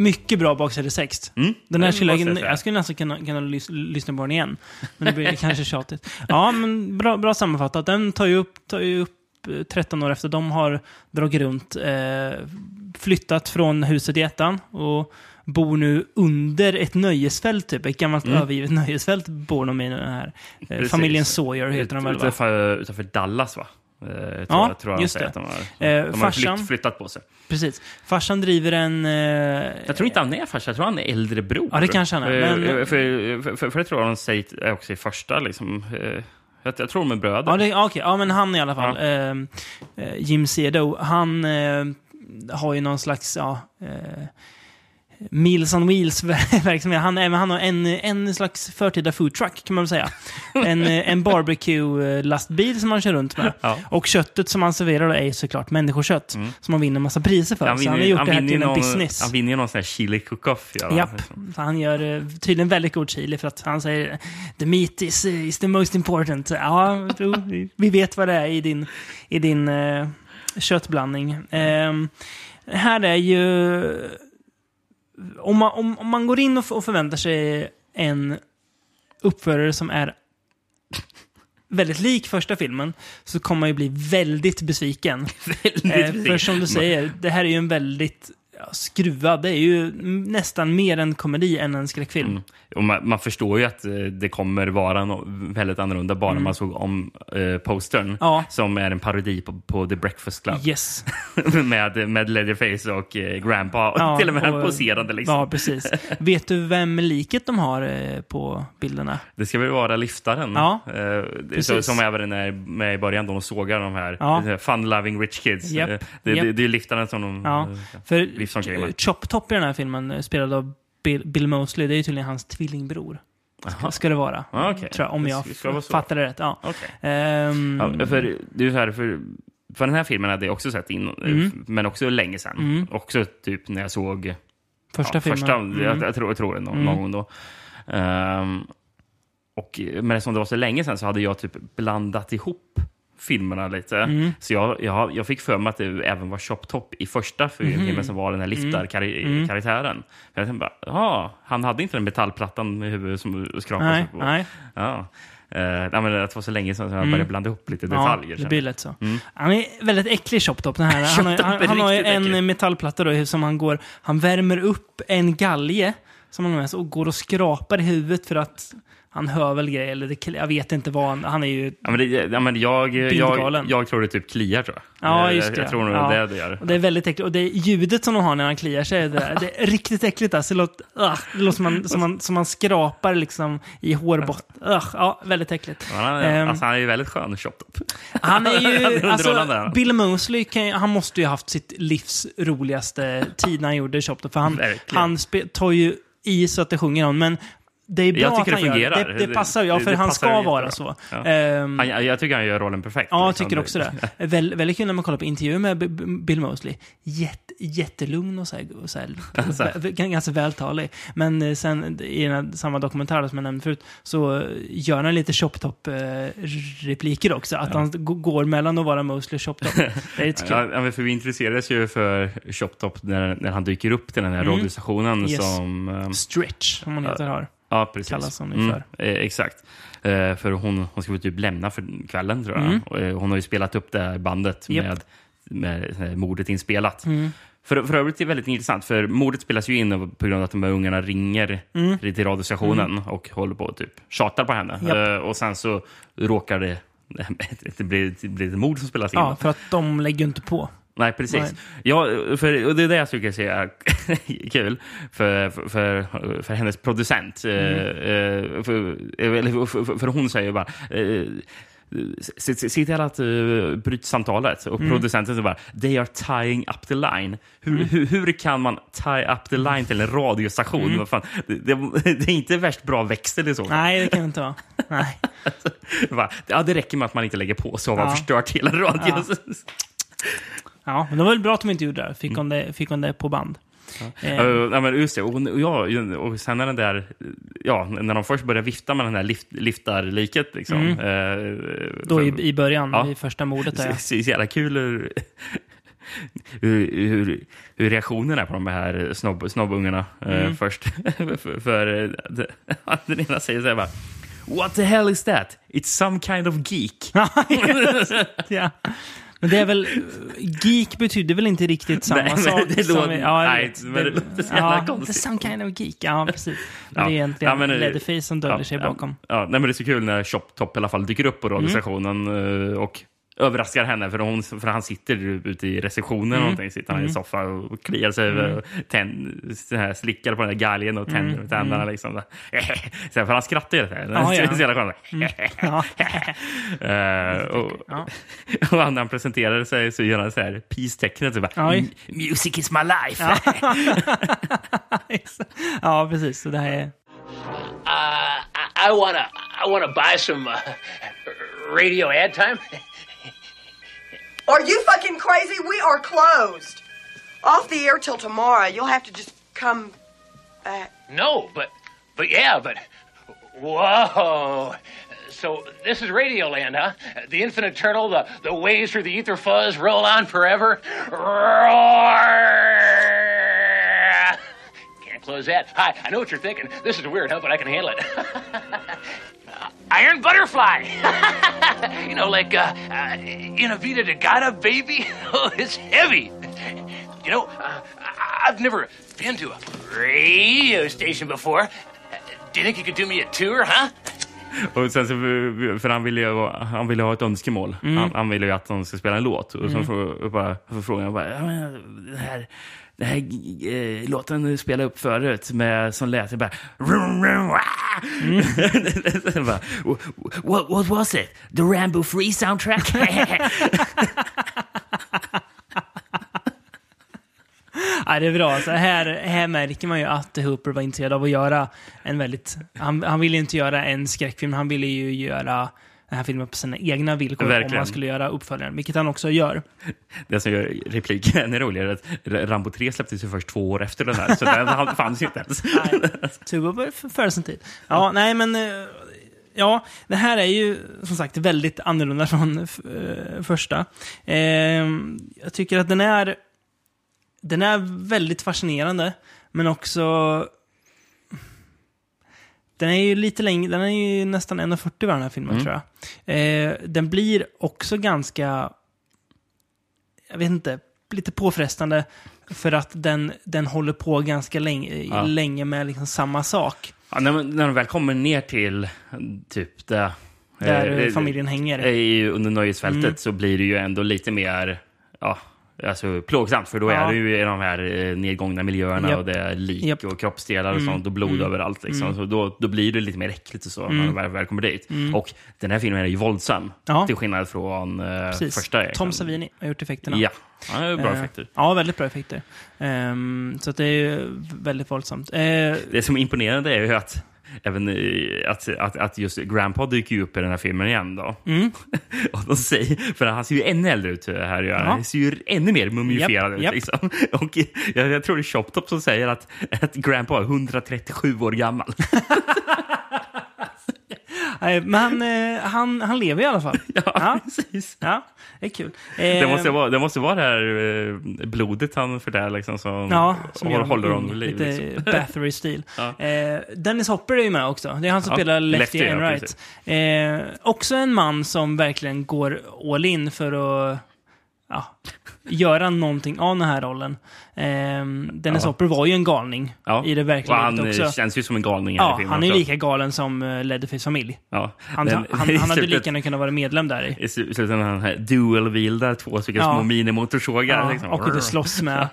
Mycket bra baksidestext. Mm, Den här skulle jag, jag skulle nästan kunna, kunna lys, lyssna på den igen. Men det blir kanske tjatigt. Ja, men bra, bra sammanfattat. Den tar ju upp, tar ju upp eh, 13 år efter de har dragit runt, eh, flyttat från huset i ettan och bor nu under ett nöjesfält, typ. Ett gammalt Mm. övergivet nöjesfält bor de i den här. Eh, familjen Sawyer heter de väl, va? Utanför, utanför Dallas, va? Eh, tror Ja, jag, tror jag just det. De har, Eh, de har farsan- flytt, flyttat på sig. Precis. Farsan driver en... Eh, Jag tror inte han är farsa, jag tror han är äldre bror. Ja, det kanske han är, Eh, men- För, för, för, för det tror jag de säger också i första, liksom. eh, Jag, jag tror de är bröder. Ja, det, ja, okej. ja, men han i alla fall. Eh, eh, Jim Cedo, han har ju någon slags, ja, Meals on Wheels-verksamhet. Han, är- men han har en, en slags förtida food truck, kan man väl säga. En, eh, en barbecue-lastbil som han kör runt med. Ja. Och köttet som han serverar är såklart människokött. Som han vinner massa priser för. så han har gjort det här vinner till en någon, business. Han vinner ju någon sån här chili cook-off. Ja, Japp. Så han gör eh, tydligen väldigt god chili för att han säger the meat is, eh, is the most important. Ja, vi- vet vad det är i din, i din eh, köttblandning. Ehm, här är ju... Om man, om, om man går in och, och förväntar sig en uppförare som är väldigt lik första filmen så kommer man ju bli väldigt besviken. Eh, för som du säger, det här är ju en väldigt skruvad. Det är ju mm, nästan mer en komedi än en skräckfilm. Mm. Och man, man förstår ju att eh, det kommer vara no väldigt annorlunda bara man såg om eh, postern. Mm. Ja. Som är en parodi på, på The Breakfast Club. Yes. med, med Leatherface och eh, Grandpa. Ja, Till och med och- poserande liksom. Ja, precis. Vet du vem liket de har eh, på bilderna? Det ska väl vara liftaren. Ja, Eh, så, som även är med i början då de sågar de här Ja. fun-loving rich kids. Eh, Det, japp. det, det är liftaren som de... Ja, eh, för Livs omkring, va? eh, Chop Top i den här filmen eh, spelad av Bill, Bill Mosley. Det är ju tydligen hans tvillingbror. Ska, ska det vara. Ja, okej. Tror jag, om Det jag så. fattar det rätt. Ja. Okej. Ehm, Ja, för, det är så här, för, för den här filmen hade jag också sett in, Mm. men också länge sedan. Också typ när jag såg första ja, filmen. Första, Mm. jag, jag, tror, jag tror det någon, någon gång då. Ehm, och, men eftersom det var så länge sedan så hade jag typ blandat ihop filmerna lite. Mm. Så jag, jag, jag fick för mig att det även var Chop Top i första filmen Mhm. som var den här Mm. liftar-karaktären. Jag tänkte bara, ja, han hade inte den metallplattan med huvudet som skrapade Nej, sig på. nej. Ja. Uh, nej, men det var så länge sedan så jag började blanda ihop lite detaljer. Mm. Ja, det blir lätt så. Han är väldigt äcklig Chop Top. Den här. Han, han, han har en äcklig. metallplatta då, som han går... Han värmer upp en galge som han har med sig och går och skrapar i huvudet för att han hör väl grejer. Eller det, jag vet inte vad han... Han är ju... Ja, men det, ja, men jag, jag, jag tror det typ kliar, tror jag. Ja, just det. jag tror nog ja. det är det gör. Och det är väldigt äckligt. Och det ljudet som de har när han kliar sig, det, där, det är riktigt äckligt. Alltså. Det låter, uh, det låter som, man, som, man, som man skrapar liksom i hårbotten. Uh, ja, väldigt äckligt. Men Han, är- Ehm, alltså, han är ju väldigt skön, Chop Top. Han är ju, underhållande, alltså, han. Bill Mosley, kan, han måste ju ha haft sitt livs roligaste tid när han gjorde Chop Top, För han, Verkligen. han tar ju i så att det sjunger om. Men det är bra Jag att tycker han det gör fungerar. det. Det, det passar ju, ja, för det han ska vara så. Ja. Ehm, Han, jag, tycker han gör rollen perfekt. Ja, jag liksom. tycker också det. Väl, väldigt kul när man kollar på intervjuer med Bill Mosley. Jätte, jättelugn och så här, och så här, Alltså. ganska vältalig. Men eh, sen i den här, samma dokumentär som jag nämnde förut så eh, gör han lite Chop Top-repliker också. Att han g- går mellan att vara Mosley och Chop Top. Det är lite kul. Ja, ja, för vi intresserades ju för Chop Top när, när han dyker upp till den här radiostationen Mm. Yes. som... ehm, Stretch, som hon heter har. Ja, precis. kallas hon ju mm, för. eh, Exakt. Eh, för hon, hon ska väl typ lämna för kvällen, tror jag. Mm. Och, eh, hon har ju spelat upp det här bandet Japp. med, med eh, mordet inspelat. Mm. För, för övrigt är det väldigt intressant, för mordet spelas ju in på grund av att de här ungarna ringer Mm. till radiostationen och håller på och typ tjatar på henne. Japp. Eh, och sen så råkar det det blir, det blir ett mord som spelas in. Ja, för att de lägger inte på. Nej, precis. Nej. Ja, för, och det är det jag tycker är kul för, för, för, för hennes producent. Eh, eh, För, eller för, för, för hon säger bara eh, Se, till att uh, bryta samtalet. Och producenten säger bara “They are tying up the line”. Hur, hur, hur kan man tie up the line till en radiostation? Vad fan? Det, det, det är inte värst bra växel i så. Nej, det kan det inte vara. Nej. Bara, Ja, det räcker med att man inte lägger på så har man Ja. förstört hela radion. Ja, men det var väl bra att de inte gjorde det. Fick hon det, fick hon det på band. Eh, Uh, ja, men just det. Och, ja, och sen när den där... Ja, när de först börjar vifta med den här lift, liftarliket. Liksom, eh, då för- i, i början, Ja. i första mordet. Där, så, ja. så, så jävla kul hur, hur, hur, hur reaktionen är på de här snobb, snobbungarna eh, först. för för eh, det- den ena säger så här bara What the hell is that? It's some kind of geek. ja. Men det är väl... Geek betyder väl inte riktigt samma Nej, sak? det som låter- ja, nej, men det låter så jävla ja, konstigt. Some kind of geek. Ja, precis. Men Ja. det är egentligen Ja, men, Leatherface som döljer sig ja, bakom. Ja, nej, men det är så kul när Chop Top i alla fall dyker upp på radiostationen eh, och överraskar henne. För, hon, för han sitter ute i receptionen och någonting. Sitter han i en soffa och kliar sig över och tänd, så här, slickar på den där galgen och tänder med tänderna. Liksom. Så här, för han skrattar ju. Så här. Ja, ja. Det är så jävla skönt. Ja. Eh, och, när han presenterar sig så gör han så här peace-tecknet. Så bara, Oj. Music is my life. ja, precis. Så det här är... Uh, I, I wanna, I wanna buy some uh, radio ad time. Are you fucking crazy? We are closed. Off the air till tomorrow. You'll have to just come back. No, but, but yeah, but whoa. So this is Radioland, huh? The infinite turtle, the the waves through the ether fuzz roll on forever. Roar! Can't close that. Hi, I know what you're thinking. This is weird, huh? But I can handle it. Iron Butterfly. you know, like uh, uh, in a Vita de Gata, baby. Oh, it's heavy. You know, uh, I, I've never been to a radio station before. Do you think you could do me a tour, huh? Och sen så, för han ville ju, han ville ha ett önskemål. Mm. Han, han ville ju att de ska spela en låt. Och så får, bara, så frågade jag bara, ja, men den här, den här eh, låten du spelade upp förut med, som lät bara... Mm. bara what, what was it? The Rambo 3 soundtrack? Ja, det är bra. Så här, här märker man ju att Hooper var intresserad av att göra en väldigt... Han, han ville inte göra en skräckfilm, han ville ju göra den här filmen på sina egna villkor om Verkligen. han skulle göra uppföljaren, vilket han också gör. Det som gör repliken ännu roligare är att Rambo 3 släpptes ju först två år efter den här. Så den fanns ju inte ens. Tuba var före sin tid. Ja, nej men... eh, Ja, det här är ju som sagt väldigt annorlunda från eh, första. Eh, jag tycker att den är... Den är väldigt fascinerande, men också... Den är ju lite längre, den är ju nästan 1,40 var den här filmen tror jag. Eh, den blir också ganska, jag vet inte, lite påfrestande för att den, den håller på ganska länge, Ja. länge med liksom samma sak. Ja, när, man- när de väl kommer ner till typ det... Där eh, familjen hänger. Mm. I, under nöjesfältet så blir det ju ändå lite mer ja, alltså, plågsamt. För då Ja. är det ju i de här eh, nedgångna miljöerna Japp. och det är lik Japp. och kroppsdelar och Mm. sånt och blod Mm. överallt. Liksom. Så då, då blir det lite mer äckligt och så när Mm. man väl, väl kommer dit. Mm. Och den här filmen är ju våldsam. Ja. Till skillnad från eh, första. Tom Savini har gjort effekterna. Ja, ja bra Eh, effekter. Ja, väldigt bra effekter. Ehm, så det är ju väldigt våldsamt. Eh, Det som är imponerande är ju att Även att, att, att just Grandpa dyker ju upp i den här filmen igen då. Mm. och de säger, för han ser ju ännu äldre ut här. Ja. Han ser ju ännu mer mumifierad Japp, ut. japp. Liksom. Och jag, jag tror det är Choptop som säger att, att Grandpa är 137 år gammal. nej, men han, eh, han, han lever i alla fall. ja, precis. Ja, det är kul. Det Ehm, måste, vara, det måste vara det här eh, blodet han förtär liksom, som, Ja, som håller, gör håller honom vid liv. Lite Liksom. Bathory-stil. Ja. Eh, Dennis Hopper är ju med också. Det är han som Ja, spelar Lefty, Lefty, ja, Enright. Eh, också en man som verkligen går all in för att ja, göra någonting av den här rollen. Eh, Dennis Ja. Hopper var ju en galning Ja. i det Och verkliga han livet eh, också. känns ju som en galning här i Ja, filmen han är också. lika galen som uh, Leatherface familj. Ja. Han, Den- han, han, i hade lika gärna kunnat vara medlem där i. I slu- slutet när han här dual-wieldar två stycken Ja. små minimotorsågar. Ja, liksom. och kunde slåss med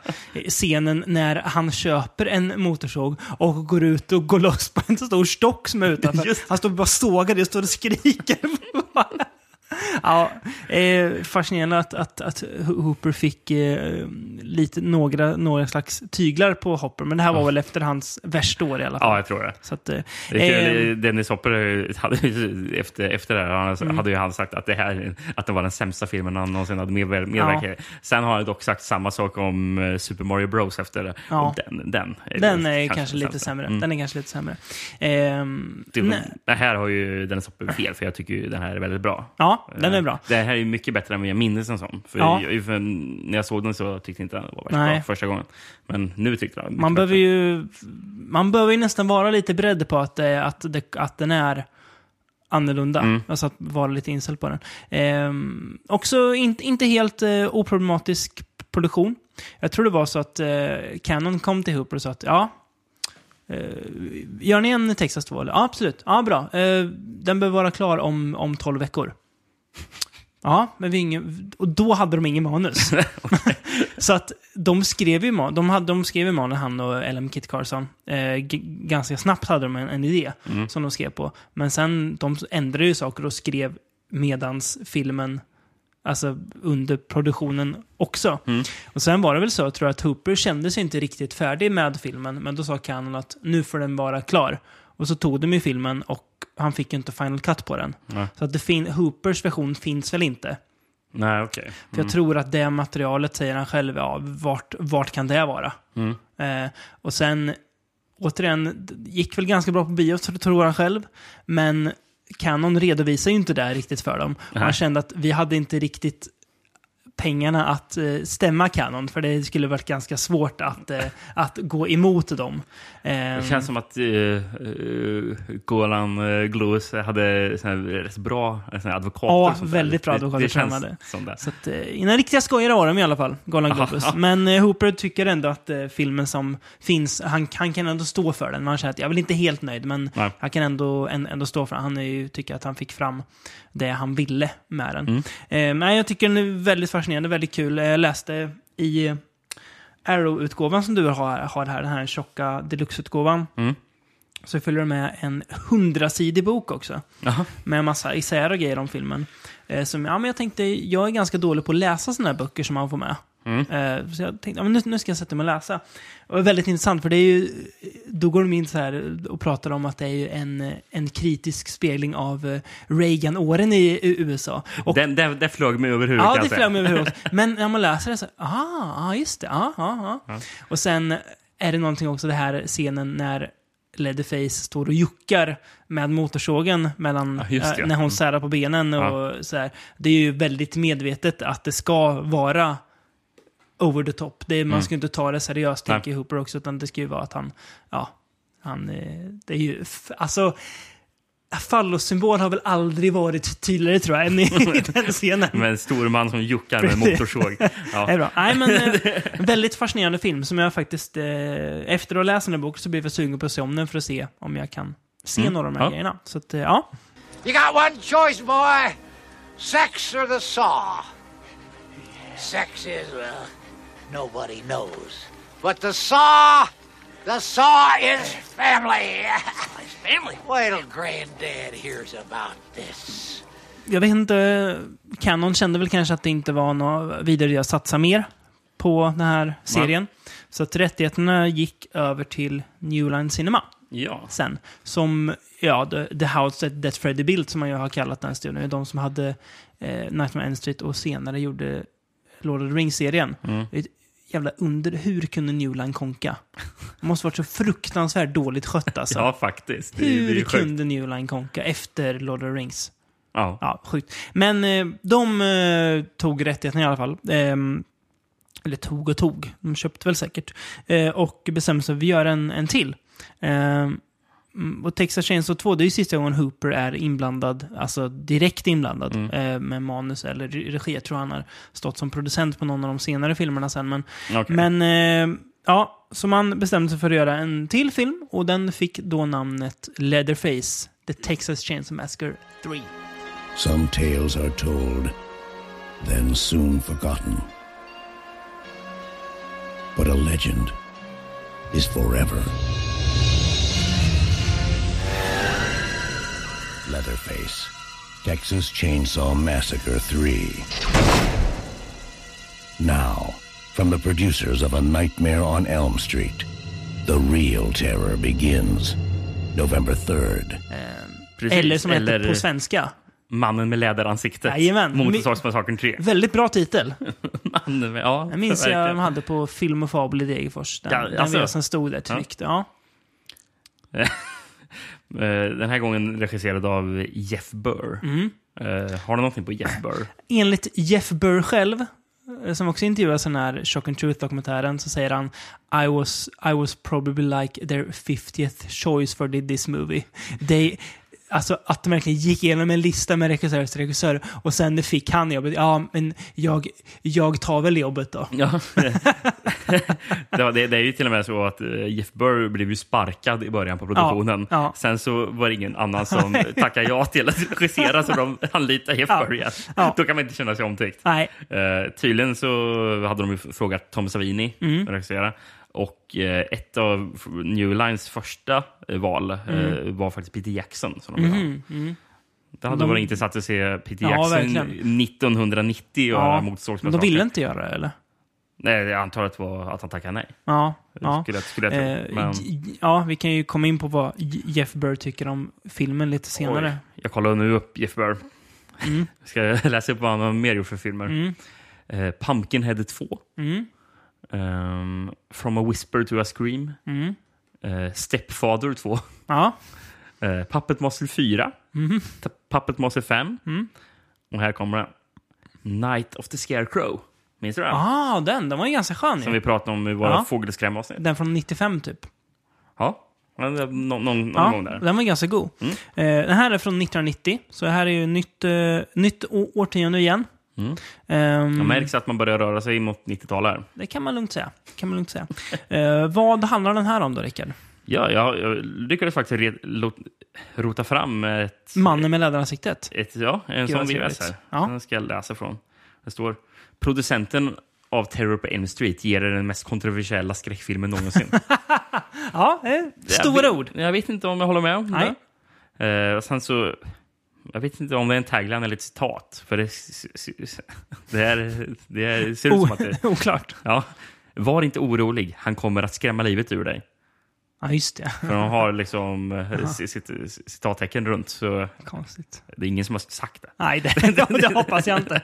scenen när han köper en motorsåg och går ut och går loss på en stor stock som är utanför. Han står bara och sågar det och står och skriker. ja, eh, fascinerande att, att, att Hooper fick eh, lite, några, några slags tyglar på Hopper, men det här var väl efter hans värsta år i alla fall. Ja, jag tror det. Så att, eh, Det eh, Dennis Hopper hade efter, efter det här han, Mm. hade ju han sagt att det här att det var den sämsta filmen han någonsin hade medver- medverkat i. Sen har han dock sagt samma sak om eh, Super Mario Bros efter det. Ja. Den, den är, den är kanske kanske lite sämre. Mm. Den är kanske lite sämre. Det, nej. det här har ju Dennis Hopper fel, för jag tycker ju den här är väldigt bra. Ja, den är Eh, bra. Det här är mycket bättre än vad jag minns den som. För, Ja. jag, för när jag såg den så tyckte jag inte den var värst bra första gången. Men nu tyckte jag den Man behöver ju man behöver ju nästan vara lite beredd på att, det, att, det, att den är annorlunda. Mm. Alltså att vara lite inställd på den. Ehm, också inte, inte helt eh, oproblematisk produktion. Jag tror det var så att eh, Canon kom till Hooper och sa att ja, eh, gör ni en Texas 2? Eller? Ja, absolut. Ja, bra. Eh, den behöver vara klar om, om 12 veckor. Ja, men vi ingen, och då hade de ingen manus. så att de skrev ju de, hade, de skrev manus, han och Ellen Kit Carson. Eh, ganska snabbt hade de en, en idé Mm. som de skrev på. Men sen, de ändrade ju saker och skrev medans filmen, alltså under produktionen också. Mm. Och sen var det väl så, tror jag, att Hooper kände sig inte riktigt färdig med filmen, men då sa Canon att nu får den vara klar. Och så tog de ju filmen och han fick ju inte final cut på den. Nej. Så att det fin- Hoopers version finns väl inte. Nej, okej. För jag tror att det materialet, säger han själv, ja, vart, vart kan det vara? Mm. Eh, och sen, återigen, det gick väl ganska bra på bio, så tror han själv. Men Canon redovisar ju inte det riktigt för dem. Och han kände att vi hade inte riktigt pengarna att eh, stämma Canon, för det skulle varit ganska svårt att, eh, att gå emot dem. Ehm, Det känns som att uh, Golan uh, Glowes hade rätt bra advokater. Ja, väldigt bra advokater Det känns som hade. som det. Så att, eh, inga riktiga skojare var de i alla fall, Golan Globus. Men eh, Hooper tycker ändå att eh, filmen som finns, han, han kan ändå stå för den. Man känner att jag är väl inte helt nöjd, men Nej. han kan ändå, ändå stå för den. Han är ju, tycker att han fick fram det han ville med den. Mm. Eh, men jag tycker den är väldigt fascinerande, väldigt kul. Jag läste i Arrow-utgåvan som du har, har här, den här tjocka deluxe-utgåvan. Mm. Så följer det med en hundrasidig bok också. Jaha. Med en massa isär och grejer om filmen. Eh, som, ja, men jag tänkte, jag är ganska dålig på att läsa sådana här böcker som man får med. Mm. Eh, så jag tänkte, ja, men nu, nu ska jag sätta mig och läsa. Och det var väldigt intressant, för det är ju, då går de in så här och pratar om att det är ju en, en kritisk spegling av eh, Reagan-åren i, USA. Och Den, det, det flög mig över huvudet Ja, det flög mig över huvudet. Men när man läser det så, aha, ja just det, ja, ja, ja. Och sen är det någonting också, det här scenen när Leatherface står och juckar med motorsågen mellan, Ja, ja. när hon särar på benen och så här. Det är ju väldigt medvetet att det ska vara over the top. Det, man ska ju inte ta det seriöst, Mm. Tänker Hooper också, utan det ska ju vara att han, ja, han, eh, det är ju, alltså, Fallossymbol har väl aldrig varit tydligare tror jag än i, den scenen. Med en stor man som juckar med motorsåg. Det är Ja. bra. Nej, men eh, väldigt fascinerande film som jag faktiskt, eh, efter att ha läst den här boken så blev jag sugen på att se om den för att se om jag kan se några av de här Ja. grejerna. Så att, ja. You got one choice, boy. Sex or the saw. Sex is, well, nobody knows. But the saw, the saw is family. family? Wait till granddad hears about this. Jag vet inte, Canon kände väl kanske att det inte var något vidare att satsa mer på den här serien. Så att rättigheterna gick över till New Line Cinema ja. sen. Som, ja, The, the House That, That Freddy Built som man ju har kallat den studion. De som hade eh, Nightmare on Elm Street och senare gjorde Lord of the Rings-serien. Mm. Ett jävla under. Hur kunde New Line konka? Det måste varit så fruktansvärt dåligt skött alltså. ja, faktiskt. Det, det Hur sjukt. kunde New Line konka efter Lord of the Rings? Ja. Ja, sjukt. Men eh, de eh, tog rättigheten i alla fall. Ehm, eller tog och tog. De köpte väl säkert. Eh, och bestämde sig för att göra en, en till. Mm, och Texas Chainsaw 2, det är ju sista gången Hooper är inblandad, alltså direkt inblandad eh, med manus eller re- regi. Jag tror han har stått som producent på någon av de senare filmerna sen. Men, Okej. men eh, ja, så man bestämde sig för att göra en till film och den fick då namnet Leatherface, The Texas Chainsaw Massacre 3. Some tales are told, then soon forgotten. But a legend is forever. Leatherface, Texas Chainsaw Massacre 3. Now, from the producers of A Nightmare on Elm Street, the real terror begins. November 3rd. Precis. Eller som Eller heter på svenska. Mannen med läderansiktet. Jajamän. Motorsågsmassakern 3. Väldigt bra titel. Mannen med, ja, Jag minns jag de hade på Film och Fabel i Degerfors. Den, Ja, den alltså. VHSen stod där tryckt. Ja. Eh, Den här gången regisserad av Jeff Burr. Mm. Eh, har du någonting på Jeff Burr? Enligt Jeff Burr själv, eh, som också intervjuas i den här Shock and Truth-dokumentären, så säger han I was, I was probably like their 50th choice for this movie. They, alltså att de verkligen gick igenom en lista med regissör efter regissör och sen fick han jobbet. Ja, men jag, jag tar väl jobbet då. Ja. det, det, är ju till och med så att eh, Jeff Burr blev ju sparkad i början på produktionen. Ja, ja. Sen så var det ingen annan som tackade ja till att regissera så de anlitade Jeff Ja, Burr igen. ja. Då kan man inte känna sig omtyckt. Nej, Eh, tydligen så hade de ju frågat Tom Savini Mm. att regissera. Och eh, ett av New Lines första eh, val eh, var faktiskt Peter Jackson. Som de. Mm. Det hade De- varit intressant att se Peter Ja, Jackson verkligen. 1990 göra ja. Men Motorsågsmassakern. de ville inte göra det, eller? Nej, jag antar att var att han tackade nej. Ja. ja. Skulle, skulle jag tro. Men, Ja, vi kan ju komma in på vad Jeff Burr tycker om filmen lite senare. oj, jag kollar nu upp Jeff Burr. Mm. Ska jag läsa upp vad han har mer gjort för filmer? Mm. Eh, Pumpkinhead 2. Mm. Ehm, From a Whisper to a Scream. Mm. Eh, Stepfather 2. Ja. Eh, Puppet Master 4. Mhm. T- Puppet Master 5. Mm. Och här kommer det. Night of the Scarecrow. Minns du den? Ah, den. Den var ju ganska skön Som ju. vi pratade om i våra Ja. fågelskrämavsnitt. Den från 95 typ. Ja, det- någon, någon, någon Ja, gång där. Mm. den var ganska god. Eh, den här är från 1990, så det här är ju nytt, uh, nytt årtionde igen. Mm. Ehm, Det märks att man börjar röra sig mot 90-talet här. det kan man lugnt säga. Kan man lugnt säga. Eh, vad handlar den här om då, Rickard? Ja, jag, jag lyckades faktiskt re, lo, rota fram ett... Mannen med läderansiktet. ett ja, en sån VHS här. Ja. Den ska jag läsa från. Det står producenten av Terror på Elm Street ger er den mest kontroversiella skräckfilmen någonsin. Ja, eh, stora jag, ord. vet- Jag vet inte om jag håller med om Nej. det. Eh, och sen så... Jag vet inte om det är en tagline eller ett citat. För det, det, är, det är, ser ut som att det... Oklart. Ja. Var inte orolig, han kommer att skrämma livet ur dig. Ja, just det. För de har liksom eh, sitt, citattecken runt, så Konstigt. det är ingen som har sagt det. Nej, det, det hoppas jag inte.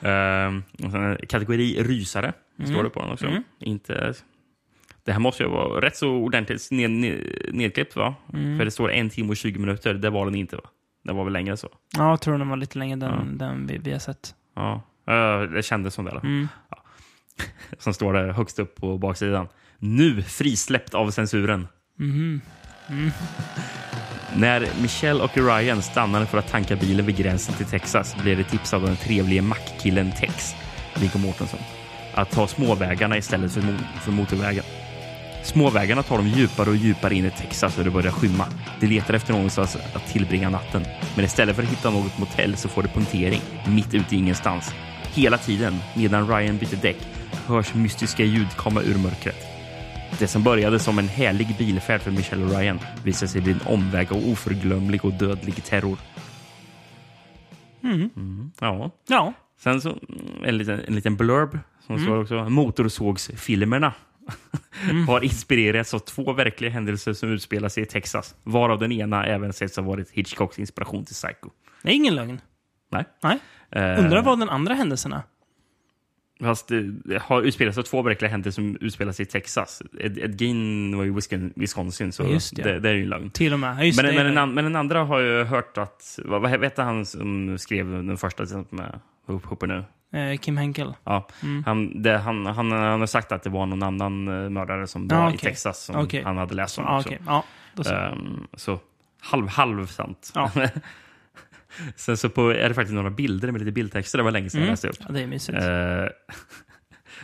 Sen kategori rysare Mm. står det på den också. Inte, det här måste ju vara rätt så ordentligt ned, ned, nedklippt, va? Mm. För det står en timme och 20 minuter. Det var den inte, va? Den var väl längre så. Ja, jag tror den var lite längre den, den vi, vi har sett. Ja, det kändes som det. i alla fall. Mm. Ja. Sen står det högst upp på baksidan. Nu frisläppt av censuren. Mhm. När Michelle och Ryan stannar för att tanka bilen vid gränsen till Texas blir det tips av den trevlige mackkillen Tex, Viggo Mortensen, att ta småvägarna istället för motorvägen. Småvägarna tar de djupare och djupare in i Texas och det börjar skymma. De letar efter någonstans att tillbringa natten. Men istället för att hitta något motell så får de punktering mitt ute i ingenstans. Hela tiden, medan Ryan byter däck, hörs mystiska ljud komma ur mörkret. Det som började som en härlig bilfärd för Michelle och Ryan visar sig bli en omväg av oförglömlig och dödlig terror. Mm, ja. Ja. Sen så mm, en liten, en liten blurb som står också. Motorsågsfilmerna har inspirerats av två verkliga händelser som utspelar sig i Texas. Varav den ena även sägs ha varit Hitchcocks inspiration till Psycho. Det är ingen lögn. Nej. Nej. Eh, Undrar vad den andra händelsen är? Fast det, har utspelats av två verkliga händelser som utspelar sig i Texas. Ed, Ed Gein var ju Wisconsin, så just det. det, det är ju en lögn. Till och med. Just Men, det. men, den, an- men den andra har jag hört att... Vad, vad hette han som skrev den första med Hooper nu? Eh, Kim Henkel. Ja, Mm. han, det, han, han, han har sagt att det var någon annan eh, mördare som var Ja, i okej. Texas som Okej. han hade läst om. Också. okej. Ja, så. Ehm, så halv, halv sant. Ja. Sen så på, är det faktiskt några bilder med lite bildtexter. Det var länge sedan jag Mm. läste upp. Ja, det är mysigt. Eh,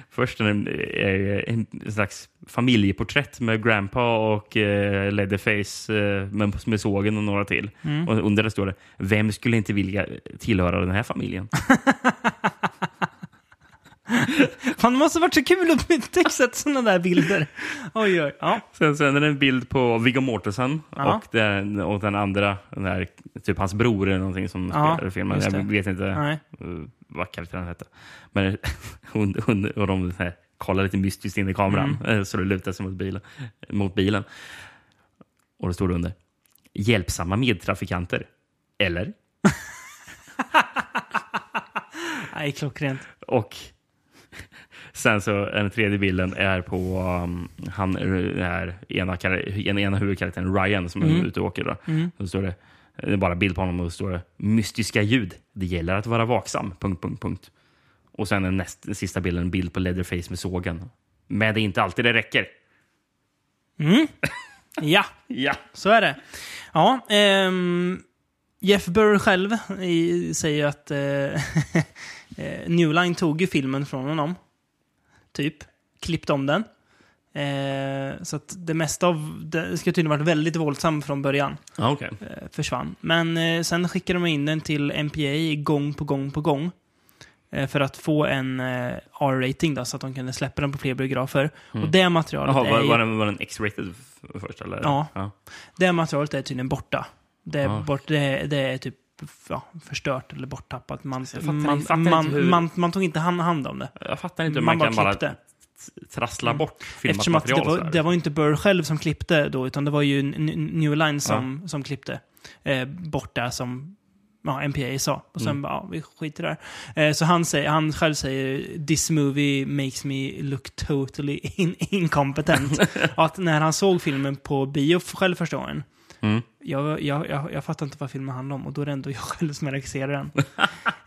först en, eh, en slags familjeporträtt med Grandpa och uh, Leatherface uh, med, med sågen och några till. Mm. Och under det står det Vem skulle inte vilja tillhöra den här familjen? Fan, det måste varit så kul att upptäcka sådana där bilder. Oj, oj. Ja. Sen, sen är det en bild på Viggo Mortensen Ja. och, den, och den andra, den där, typ hans bror eller någonting som Ja, spelar i filmen. Jag vet inte Nej. uh, vad karaktären hette. Men hon, hon, och de här, kollar lite mystiskt in i kameran Mm. eh, så det lutar sig mot bilen. Mot bilen. Och det står under. Hjälpsamma medtrafikanter. Eller? Nej, klockrent. Och sen så den tredje bilden är på um, han är ena, kar- ena, ena huvudkaraktären Ryan som är Mm. ute och åker. Då. Mm. Då står det, det är bara bild på honom och då står det mystiska ljud. Det gäller att vara vaksam. Punkt, punkt, punkt. Och sen den, näst, den sista bilden en bild på Leatherface med sågen. Men det är inte alltid det räcker. Mm. Ja, Ja. så är det. Ja, ehm, Jeff Burr själv i, säger att eh, eh, New Line tog ju filmen från honom. Typ. Klippte om den. Eh, så att det mesta av det ska tydligen varit väldigt våldsam från början. Ja, okej. Eh, försvann. Men eh, sen skickade de in den till MPA gång på gång på gång. Eh, för att få en eh, R-rating då, så att de kunde släppa den på fler biografer. Och det materialet Jaha, är var, ju- var, den, var den X-rated först? Eller? Ja. ja. Det materialet är tydligen borta. Det är, Ja. bort, det är, det är typ ja, förstört eller borttappat. Man, man, man, hur- man, man tog inte hand, om det. Jag fattar inte hur Man kan bara trassla bort filmat Eftersom att det material. var, det var inte Burr själv som klippte då, utan det var ju New Line som, som klippte eh, bort det som ja, MPA sa. Och sen Mm. bara, ja, vi skiter där. Eh, så han, säger, han själv säger “This movie makes me look totally in incompetent”. att när han såg filmen på bio själv första gången, Mm. jag, jag, jag, jag fattar inte vad filmen handlar om och då är det ändå jag själv som regisserar den.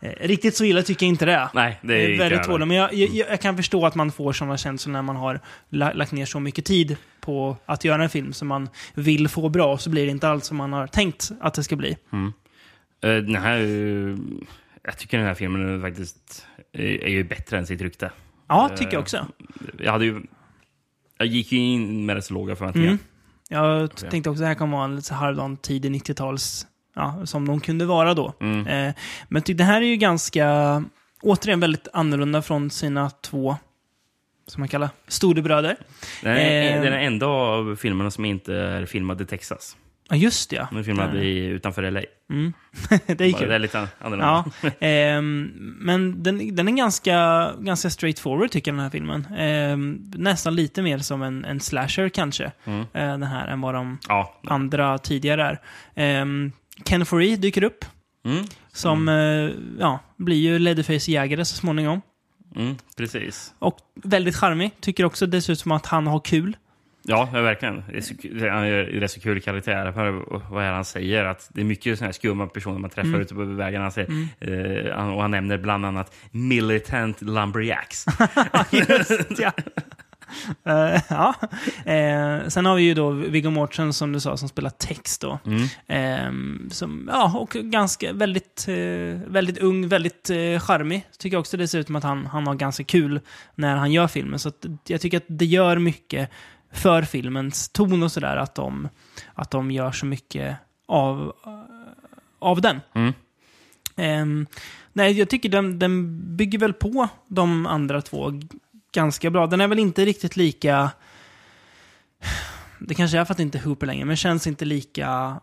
Eh, riktigt så illa tycker jag inte det är. Nej, det är Det är väldigt tåligt. Men jag, jag, jag kan förstå att man får sådana känslor när man har la, lagt ner så mycket tid på att göra en film som man vill få bra, så blir det inte alls som man har tänkt att det ska bli. Eh, Den här, eh, jag tycker den här filmen är faktiskt är ju bättre än sitt rykte. Ja, tycker jag också. Jag, hade ju, jag gick ju in med rätt så låga förväntningar. Mm. Jag t- tänkte också att det här kommer vara en lite så halvdan tidig 90-tals, ja, som de kunde vara då. Mm. Eh, men det här är ju ganska, återigen väldigt annorlunda från sina två, som man kallar, storebröder. Den är Eh. den enda av filmerna som inte är filmad i Texas. Ja, just det, ja. Den är filmad Eh, i, utanför LA. det är kul. Det är lite annorlunda. Ja, ehm, men den, den är ganska, ganska straightforward tycker jag den här filmen. Ehm, nästan lite mer som en, en slasher kanske, Mm. eh, den här, än vad de Ja. andra tidigare är. Um, Ken Foree dyker upp, Mm. som eh, ja, blir ju Leatherface-jägare så småningom. Mm, precis. Och väldigt charmig, tycker också det ser ut som att han har kul. Ja, verkligen. Det är, han rätt så kul karaktär. Vad är han säger? Att det är mycket såna här skumma personer man träffar Mm. ute på vägarna. Han säger, eh, han- och han nämner bland annat militant lumberjacks. Just ja. Eh, ja. Eh, sen har vi ju då Viggo Mortensen som du sa som spelar text då. Mm. Ehm, som, ja, och ganska väldigt, eh, väldigt ung, väldigt eh, charmig. Tycker också det ser ut som att han, han har ganska kul när han gör filmen. Så jag tycker att det gör mycket för filmens ton och sådär att de, att de gör så mycket av, av den. Mm. Ehm, nej, jag tycker den, den bygger väl på de andra två ganska bra. Den är väl inte riktigt lika... Det kanske är för att det inte är Hooper längre, men känns inte lika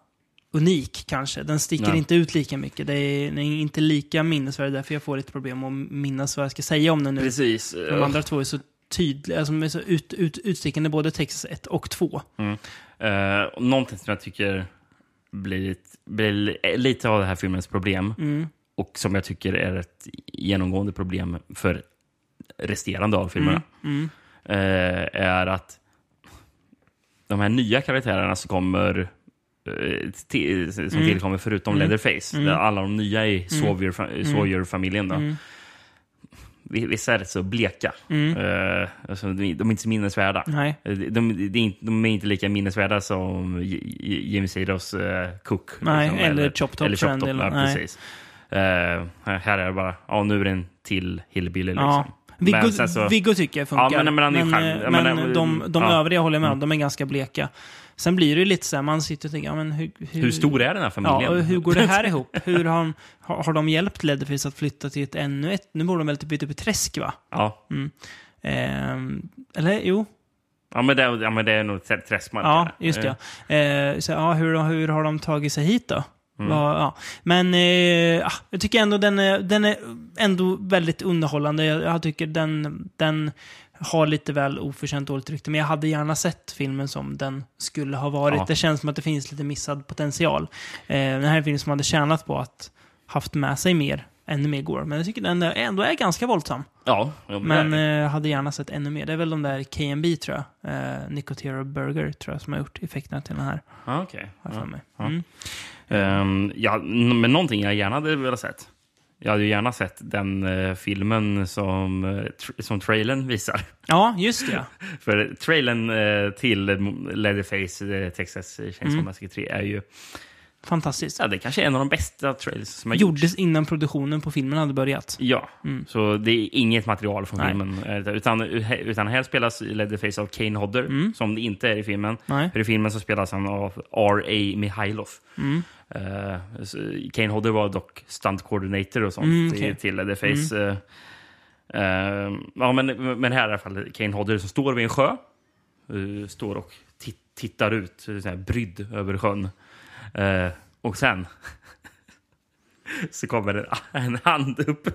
unik kanske. Den sticker Nej. inte ut lika mycket. Det är, den är inte lika minnesvärd, därför jag får lite problem att minnas vad jag ska säga om den nu. Precis. De andra två är så tydliga, alltså de är så ut, ut, utstickande, både Texas 1 och 2. Eh, och någonting som jag tycker blir, blir lite av det här filmens problem Mm. och som jag tycker är ett genomgående problem för resterande av filmerna Mm. eh, är att de här nya karaktärerna som kommer eh, till, som Mm. tillkommer förutom Leatherface, där alla de nya i Sawyer- Sawyer-familjen. då. Mm. Vi- Vissa är rätt så bleka. Eh, alltså, de, de är inte så minnesvärda. Nej. Eh, De, de, de, är inte, de är inte lika minnesvärda som Jimmy Sados uh, Cook. Nej, eller Chop Top Eller Chop Top, ja, precis. Eh, här är det bara, ja nu är det en till Hillbilly liksom. Ja. Viggo, Men sen så- Viggo tycker jag funkar. Ja, men- men men, eh, men de, de ja. övriga håller jag med om, de är ganska bleka. Sen blir det ju lite så här, man sitter och tänker, ja, men hur, hur, Hur stor är den här familjen? Ja, och hur går det här ihop? Hur har, har, de hjälpt Leatherface att flytta till ett ännu ett? Nu borde de väl typ upp i träsk, va? Ja. Ehm, eller jo, Ja, men det, är- ja, men det är nog trä- träskmark. ja, just Eh, det. Eh, så, ja, hur, hur har de tagit sig hit då? Mm. Ja. Men eh, ah, jag tycker ändå den är, den är ändå väldigt underhållande. Jag, jag tycker den, den har lite väl oförtjänt dåligt rykte. Men jag hade gärna sett filmen som den skulle ha varit. Ja. Det känns som att det finns lite missad potential. Eh, den här är en film som hade tjänat på att haft med sig mer, ännu mer gore. Men jag tycker den ändå är ganska våldsam. Ja, ja, Men det. eh, hade gärna sett ännu mer. Det är väl de där KMB tror jag. Eh, Nicotero Burger tror jag som har gjort effekterna till den här. Ja, okej. Jag Ja. Ja. Mm. Ehm, ja, n- men någonting jag gärna hade velat sett. Jag hade ju gärna sett den eh, filmen som, eh, tr- som trailern visar. Ja, just det. För trailern eh, till Leatherface eh, Texas Chainsaw Mm. Massacre 3 är ju... Fantastiskt. Ja, det kanske är en av de bästa trailers som har gjorts. Gjordes innan produktionen på filmen hade börjat. Ja, Mm. så det är inget material från Nej. filmen. eh, Utan, utan här spelas Leatherface av Kane Hodder, Mm. som det inte är i filmen. Nej. För i filmen så spelas han av R.A. Mihailov. Mm. Så Kane Hodder var dock stunt coordinator och sånt Mm, till, okej. till Leatherface. Eh, eh, ja, men, men här är i alla fall Kane Hodder som står vid en sjö. står och ti- tittar ut, så här, brydd över sjön. Eh, och sen så kommer en, en hand upp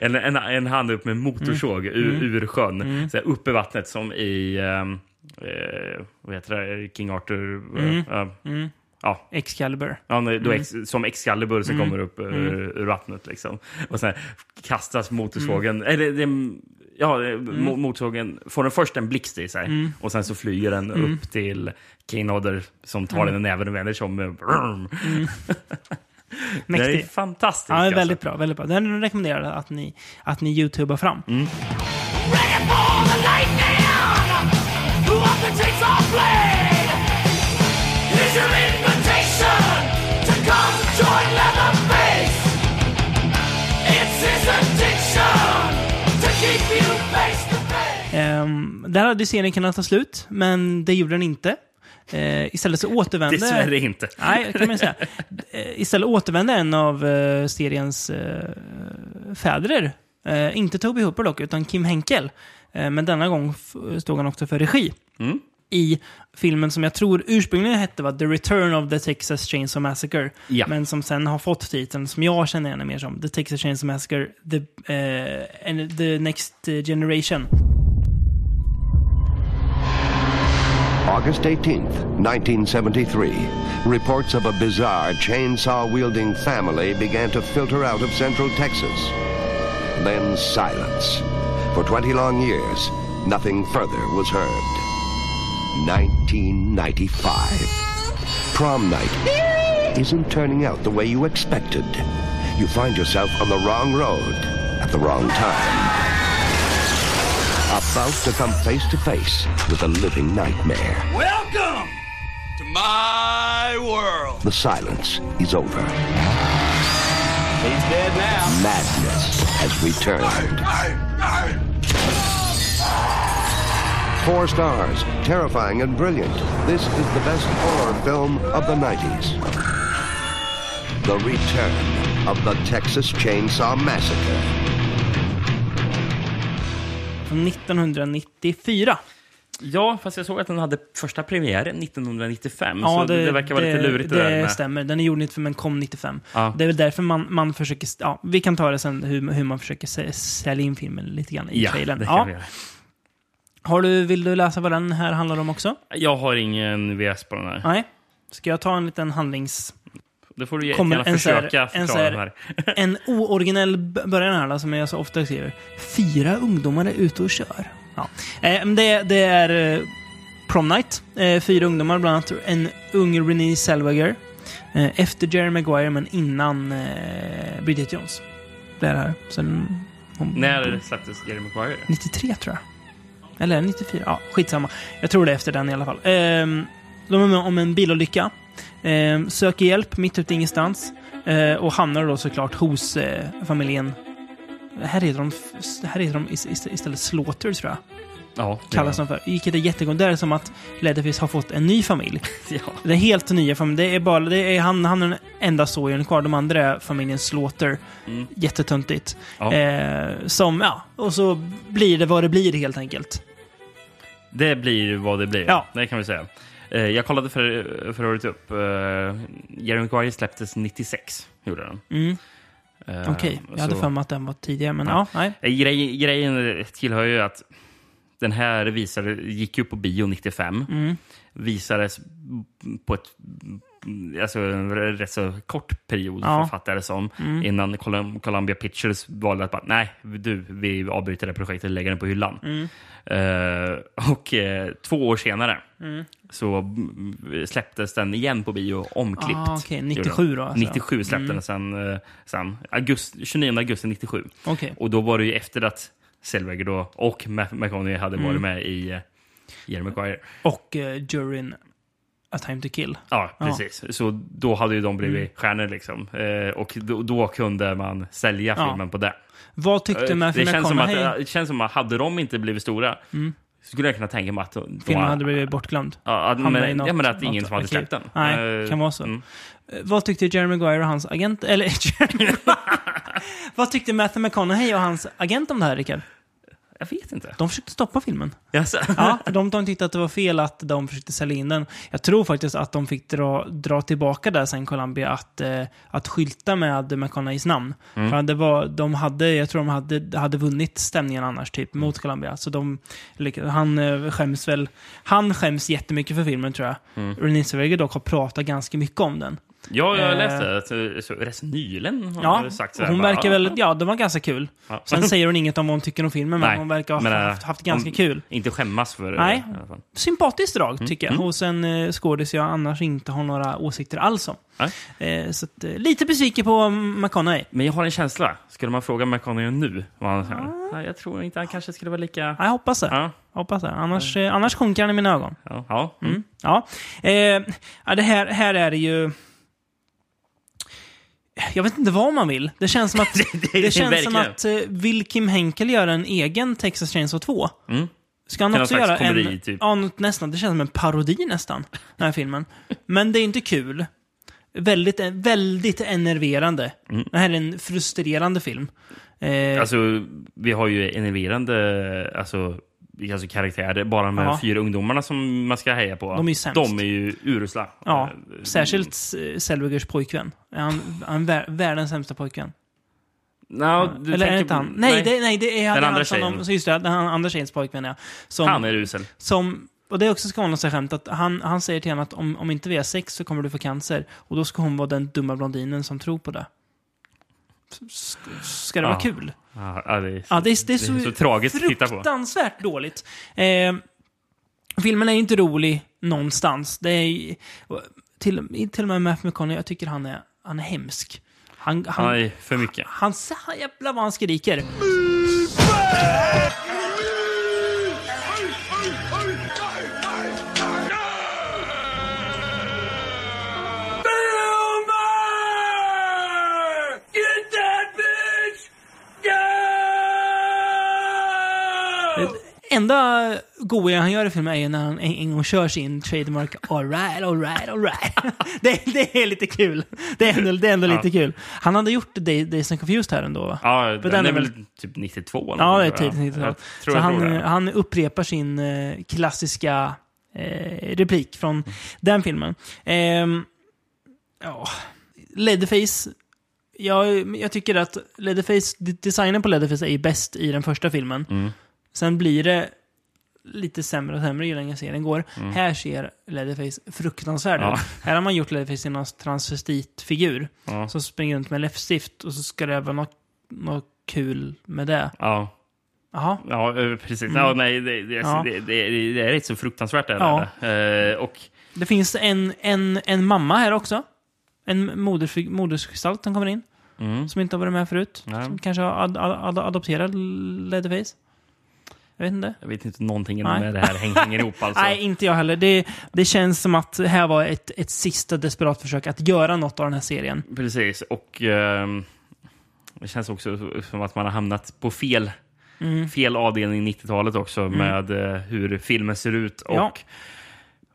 en, en, en hand upp med motorsåg Mm. ur, ur sjön. Så här, upp i vattnet som i ehm, eh, vad heter det? King Arthur. Mm. eh, Mm. ja, Excalibur. Ja, då ex, som Excalibur som Mm. kommer upp ur, ur vattnet. Liksom. Och sen kastas motorsågen... Mm. Eller, det, ja, mo- motorsågen får den först en blixt i sig Mm. och sen så flyger den upp till Kane Hodder som tar den i näven och vänder sig om. brum. Det är fantastiskt. Ja, är alltså. väldigt bra. Väldigt bra. Den rekommenderar jag att ni, att ni youtubar fram. Där hade serien kunnat ta slut, men det gjorde den inte. Eh, istället så återvände... Dessvärre inte. Nej, kan man säga. Eh, Istället återvände en av eh, seriens eh, fäder. Eh, inte Toby Hooper dock, utan Kim Henkel. Eh, men denna gång stod han också för regi. Mm. I filmen som jag tror ursprungligen hette var The Return of the Texas Chainsaw Massacre. Ja. Men som sen har fått titeln som jag känner igen mer som The Texas Chainsaw Massacre, The, and the Next Generation. August 18th, 1973. Reports of a bizarre chainsaw wielding family began to filter out of central Texas. Then silence. For 20 long years, nothing further was heard. 1995. Prom night isn't turning out the way you expected. You find yourself on the wrong road at the wrong time. About to come face to face with a living nightmare. Welcome to my world. The silence is over. He's dead now. Madness has returned. Four stars, terrifying and brilliant. This is the best horror film of the 90s. The return of the Texas Chainsaw Massacre. Från 1994. Ja, fast jag såg att den hade första premiären 1995. Ja, så det, det verkar vara lite lurigt det, det där med... stämmer. Den är gjord 95 men kom 95. Ja. Det är väl därför man, man försöker... Ja, vi kan ta det sen hur, hur man försöker sä- sälja in filmen lite grann i Ja, trailern. det kan Ja. vi göra. Har du, vill du läsa vad den här handlar om också? Jag har ingen VS på den här. Nej. Ska jag ta en liten handlings... Då får du Kommer gärna en här- försöka en så förklara här- den här. En ooriginell början här då, som jag så ofta skriver. Fyra ungdomar är ute och kör. Ja. Eh, det, det är eh, prom night. Eh, fyra ungdomar, bland annat en ung Renée Zellweger. Eh, efter Jerry Maguire, men innan eh, Bridget Jones. Det är det här. Sen, hon, När släpptes Jerry Maguire? 93 tror jag. Eller 94? Ja, skitsamma. Jag tror det är efter den i alla fall. Ehm, de är med om en bilolycka. Ehm, söker hjälp mitt ute i ingenstans. Ehm, och hamnar då såklart hos eh, familjen. Här heter de, här heter de is- is- istället Slaughter tror jag. Ja, det Kallas de för. Vilket är jättegott. Det är som att Leatherface har fått en ny familj. Ja. Det är helt nya familj. Det är bara, det är, han, han är den enda Sawyern kvar. De andra är familjen Slaughter. Mm. Jättetöntigt. Ja. Eh, som, ja, och så blir det vad det blir helt enkelt. Det blir vad det blir. Ja. Det kan vi säga. Eh, Jag kollade för, för året upp. eh, Jerry Maguire släpptes 96. Gjorde den. Mm. Eh, Okej, jag hade så- för mig att den var tidigare, men ja, Ja. nej. Grej, grejen tillhör ju att den här visade, gick ju på bio 95. Mm. Visades på ett alltså en rätt så kort period, Ja. författade det som. Mm. Innan Colum- Columbia Pictures valde att bara, nej, du, vi avbryter det projektet och lägger den på hyllan. Mm. Eh, och eh, två år senare Mm. så mm, släpptes den igen på bio, omklippt. Ah, Gjorde 97 den. då, alltså. 97 släppte Mm. den sen, eh, sen augusti, 29 augusti 97. Okej. Och då var det ju efter att Zellweger då och McConaughey hade Mm. varit med i uh, Jerry Maguire. Och uh, Juryn A Time To Kill. Ja, Ja. precis. Så då hade ju de blivit Mm. stjärnor liksom. Eh, och då, då kunde man sälja Ja. filmen på det. Vad tyckte Eh, Matthew det känns som att, McConaughey? Det känns som att hade de inte blivit stora Mm. skulle jag kunna tänka mig att de, Filmen hade blivit bortglömd. Ja, att, men, något- ja, men att ingen något som hade släppt den. Nej, Eh, kan vara så. mm. Eh, Vad tyckte Jerry Maguire och hans agent... Eller Vad tyckte Matthew McConaughey och hans agent om det här, Rickard? Jag vet inte. De försökte stoppa filmen. Jaså? Ja, de, de tyckte att det var fel att de försökte sälja in den. Jag tror faktiskt att de fick dra, dra tillbaka där sen Columbia att, eh, att skylta med McConaugheys namn. Mm. För det var, de hade, jag tror de hade, hade vunnit stämningen annars, typ, mot Columbia. Så de, han eh, skäms väl, han skäms jättemycket för filmen tror jag. Mm. Renée Zellweger dock har pratat ganska mycket om den. Ja, jag Eh, läste att eh, rätt nyligen har Ja, det sagt så här, hon bara, verkar "Ah, väl, ja, de var ganska kul. Ja. Sen säger hon inget om vad hon tycker om filmen, men Nej, hon verkar ha men, haft, haft ganska hon- kul. Inte skämmas för det. Nej. i alla fall. Sympatiskt drag, Mm, tycker jag, hos en eh, skådis jag annars inte har några åsikter alls om. Eh, så att, eh, lite besviken på McConaughey. Men jag har en känsla. Skulle man fråga McConaughey nu? Var han så här, "Nej, jag tror inte han kanske skulle vara lika... Ja, jag hoppas det. Ja. Hoppas det. Annars, eh, annars sjunker han i mina ögon. Ja. ja. Mm. Ja. Eh, ja, det här, här är det ju... Jag vet inte vad man vill. Det känns som att, det, är känns som att eh, vill Kim Henkel göra en egen Texas Chainsaw 2? Mm. Ska han Någon också göra en... komedi, typ. Ja, något nästan. Det känns som en parodi nästan, den här filmen. Men det är inte kul. Väldigt, väldigt enerverande. Mm. Det här är en frustrerande film. Eh, Alltså, vi har ju enerverande alltså, alltså karaktärer. Bara de här Ja. fyra ungdomarna som man ska heja på. De är ju sämst. De är ju urusla. ja, Eh, särskilt eh, Zellwegers pojkvän. Är Han, han är världens sämsta pojkvän. No, du Eller är det inte han? Nej, Det, nej det är Den det är andra han som tjejen. de, just det, den andra tjejens pojkvän ja. Som, Han är usel. Som, och det är också skånande sig skämt att han, han säger till henne att om, om inte vi har sex så kommer du få cancer. Och då ska hon vara den dumma blondinen som tror på det. Ska det vara kul? Ja, det, är, Ja, det är, det är så, så tragiskt att titta på. fruktansvärt dåligt. Eh, filmen är inte rolig någonstans. Det är, till, till och med Matthew McConaughey, jag tycker han är, han är hemsk. Han, han, är för mycket. han, han jävlar vad han skriker. Enda goa han gör i filmen är ju när han en, en gång kör sin trademark alright, alright, alright. det, det är lite kul. Det är ändå, det är ändå Ja. lite kul. Han hade gjort Day- Days and Confused här ändå va? Ja, För den, är väl typ 92? eller Ja, det är tror jag. tidigt 90-tal. Jag tror Så jag han, han upprepar sin eh, klassiska eh, replik från den filmen. Ehm, ja, Leatherface. Jag, jag tycker att Leatherface, de- designen på Leatherface är ju bäst i den första filmen. Mm. Sen blir det lite sämre och sämre ju längre serien går. Mm. Här ser Leatherface fruktansvärd Ja. ut. Här har man gjort Leatherface till någon transvestitfigur. Ja. Som springer runt med läppstift och så ska det vara något, något kul med det. Ja. Jaha. Ja, eh, precis. Mm. Ja, nej, det, det, Ja. det, det, det är rätt så fruktansvärt. Är Ja. det. Eh, och Det finns en, en, en mamma här också. En modersfig- modersgestalt som kommer in. Mm. Som inte har varit med förut. Nej. Som kanske har ad, ad, ad, adopterat Leatherface. Jag vet inte. jag vet inte någonting Nej. med det här häng, hänger ihop alltså. Nej, inte jag heller. Det, det känns som att det här var ett, ett sista desperat försök att göra något av den här serien. Precis, och ehm, det känns också som att man har hamnat på fel, Mm. fel avdelning i 90-talet också Mm. med eh, hur filmen ser ut och Ja.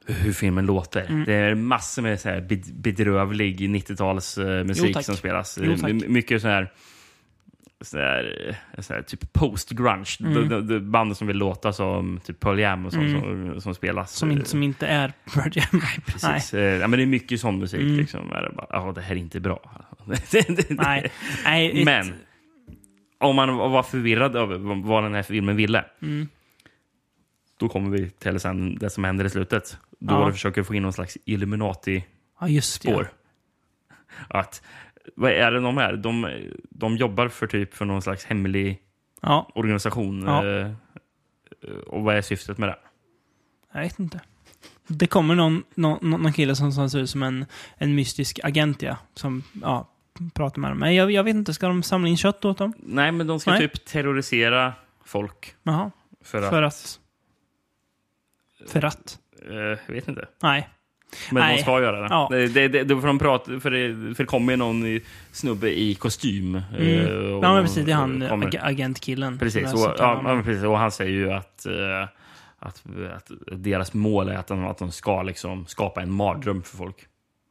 hur filmen låter. Mm. Det är massor med så bedrövlig 90-tals eh, Jo, musik tack. som spelas. Jo, mycket så här, så här, eh, så här typ post-grunge. Mm. De, de, band som vill låta som typ Pearl Jam och sånt Mm. som, som spelas. Som, inte, som inte är Pearl Jam. Precis. Eh, Ja, men det är mycket sån musik. Mm. Liksom. Är det, bara, "Ja, det här är inte bra. Nej. Nej, Men om man var förvirrad över vad den här filmen ville, Mm. då kommer vi till sen det som händer i slutet. Då Ja. försöker få in någon slags Illuminati-spår. Ja. Att, vad är det de är? De, de jobbar för typ för någon slags hemlig Ja. organisation. Ja. eh, Och vad är syftet med det? Jag vet inte. Det kommer någon, någon, någon kille som, som ser ut som en, en mystisk agent, ja. Som ja, pratar med dem. Men jag, jag vet inte, ska de samla in kött åt dem? Nej, men de ska Nej. typ terrorisera folk. Jaha. För att... För att? För att? eh, jag vet inte. Nej. Men Nej. de ska göra det. Ja. det, det, det får de prata, för, det, för det kommer ju någon snubbe i kostym. eh, Mm. och- Ja, men precis. Det är han kommer- ag agentkillen. Precis, och, ja, precis, och han säger ju att, eh, att, att deras mål är att de, att de ska liksom skapa en mardröm för folk.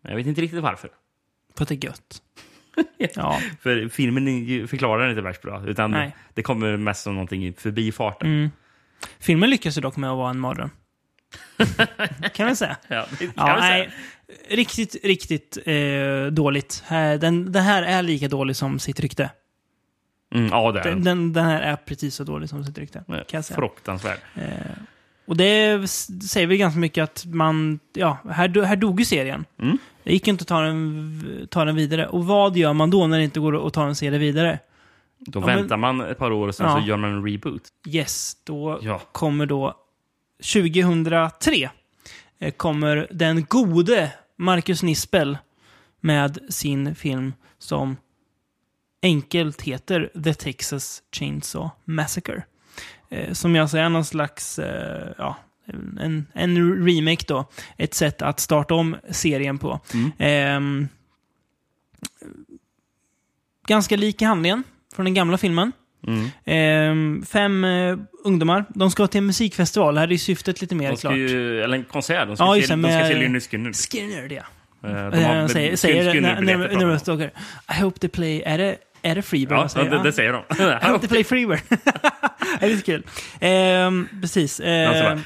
Men jag vet inte riktigt varför. För att det är gött. ja. För filmen förklarar det inte värst bra, utan Nej. det kommer mest som någonting i förbifarten. Mm. Filmen lyckas ju dock med att vara en mardröm. Kan man säga. Ja, det kan Ja, man säga. nej, riktigt, riktigt eh, dåligt. Den, den här är lika dålig som sitt rykte. Mm, ja, det är Den, den. den, här är precis så dålig som sitt rykte. Kan jag säga. Fruktansvärd. Eh, och det säger väl ganska mycket att man, ja, här, här dog ju serien. Mm. Det gick inte att ta den, ta den vidare. Och vad gör man då när det inte går att ta en serie vidare? Då Ja, men- väntar man ett par år och sen Ja. så gör man en reboot. Yes, då Ja. kommer då 2003 eh, kommer den gode Marcus Nispel med sin film som enkelt heter The Texas Chainsaw Massacre. Eh, som alltså är någon slags, eh, ja, en, en remake då. Ett sätt att starta om serien på. Ehm, ganska lik i handlingen från den gamla filmen. Mm. Ehm, fem eh, ungdomar. De ska till en musikfestival. Här är syftet lite mer De klart. ju, eller en konsert. De ska Ja, det, de ska Lynyrd Skynyrd. Skynyrd, ja. Eh, De De har säger, säger när- när- Skynyrd-biljetter när de står I hope they play... Är det, är det Freebird? Ja, de säger? det, det säger de. I hope they play Freebird. det är lite kul. Ehm, precis. De bara,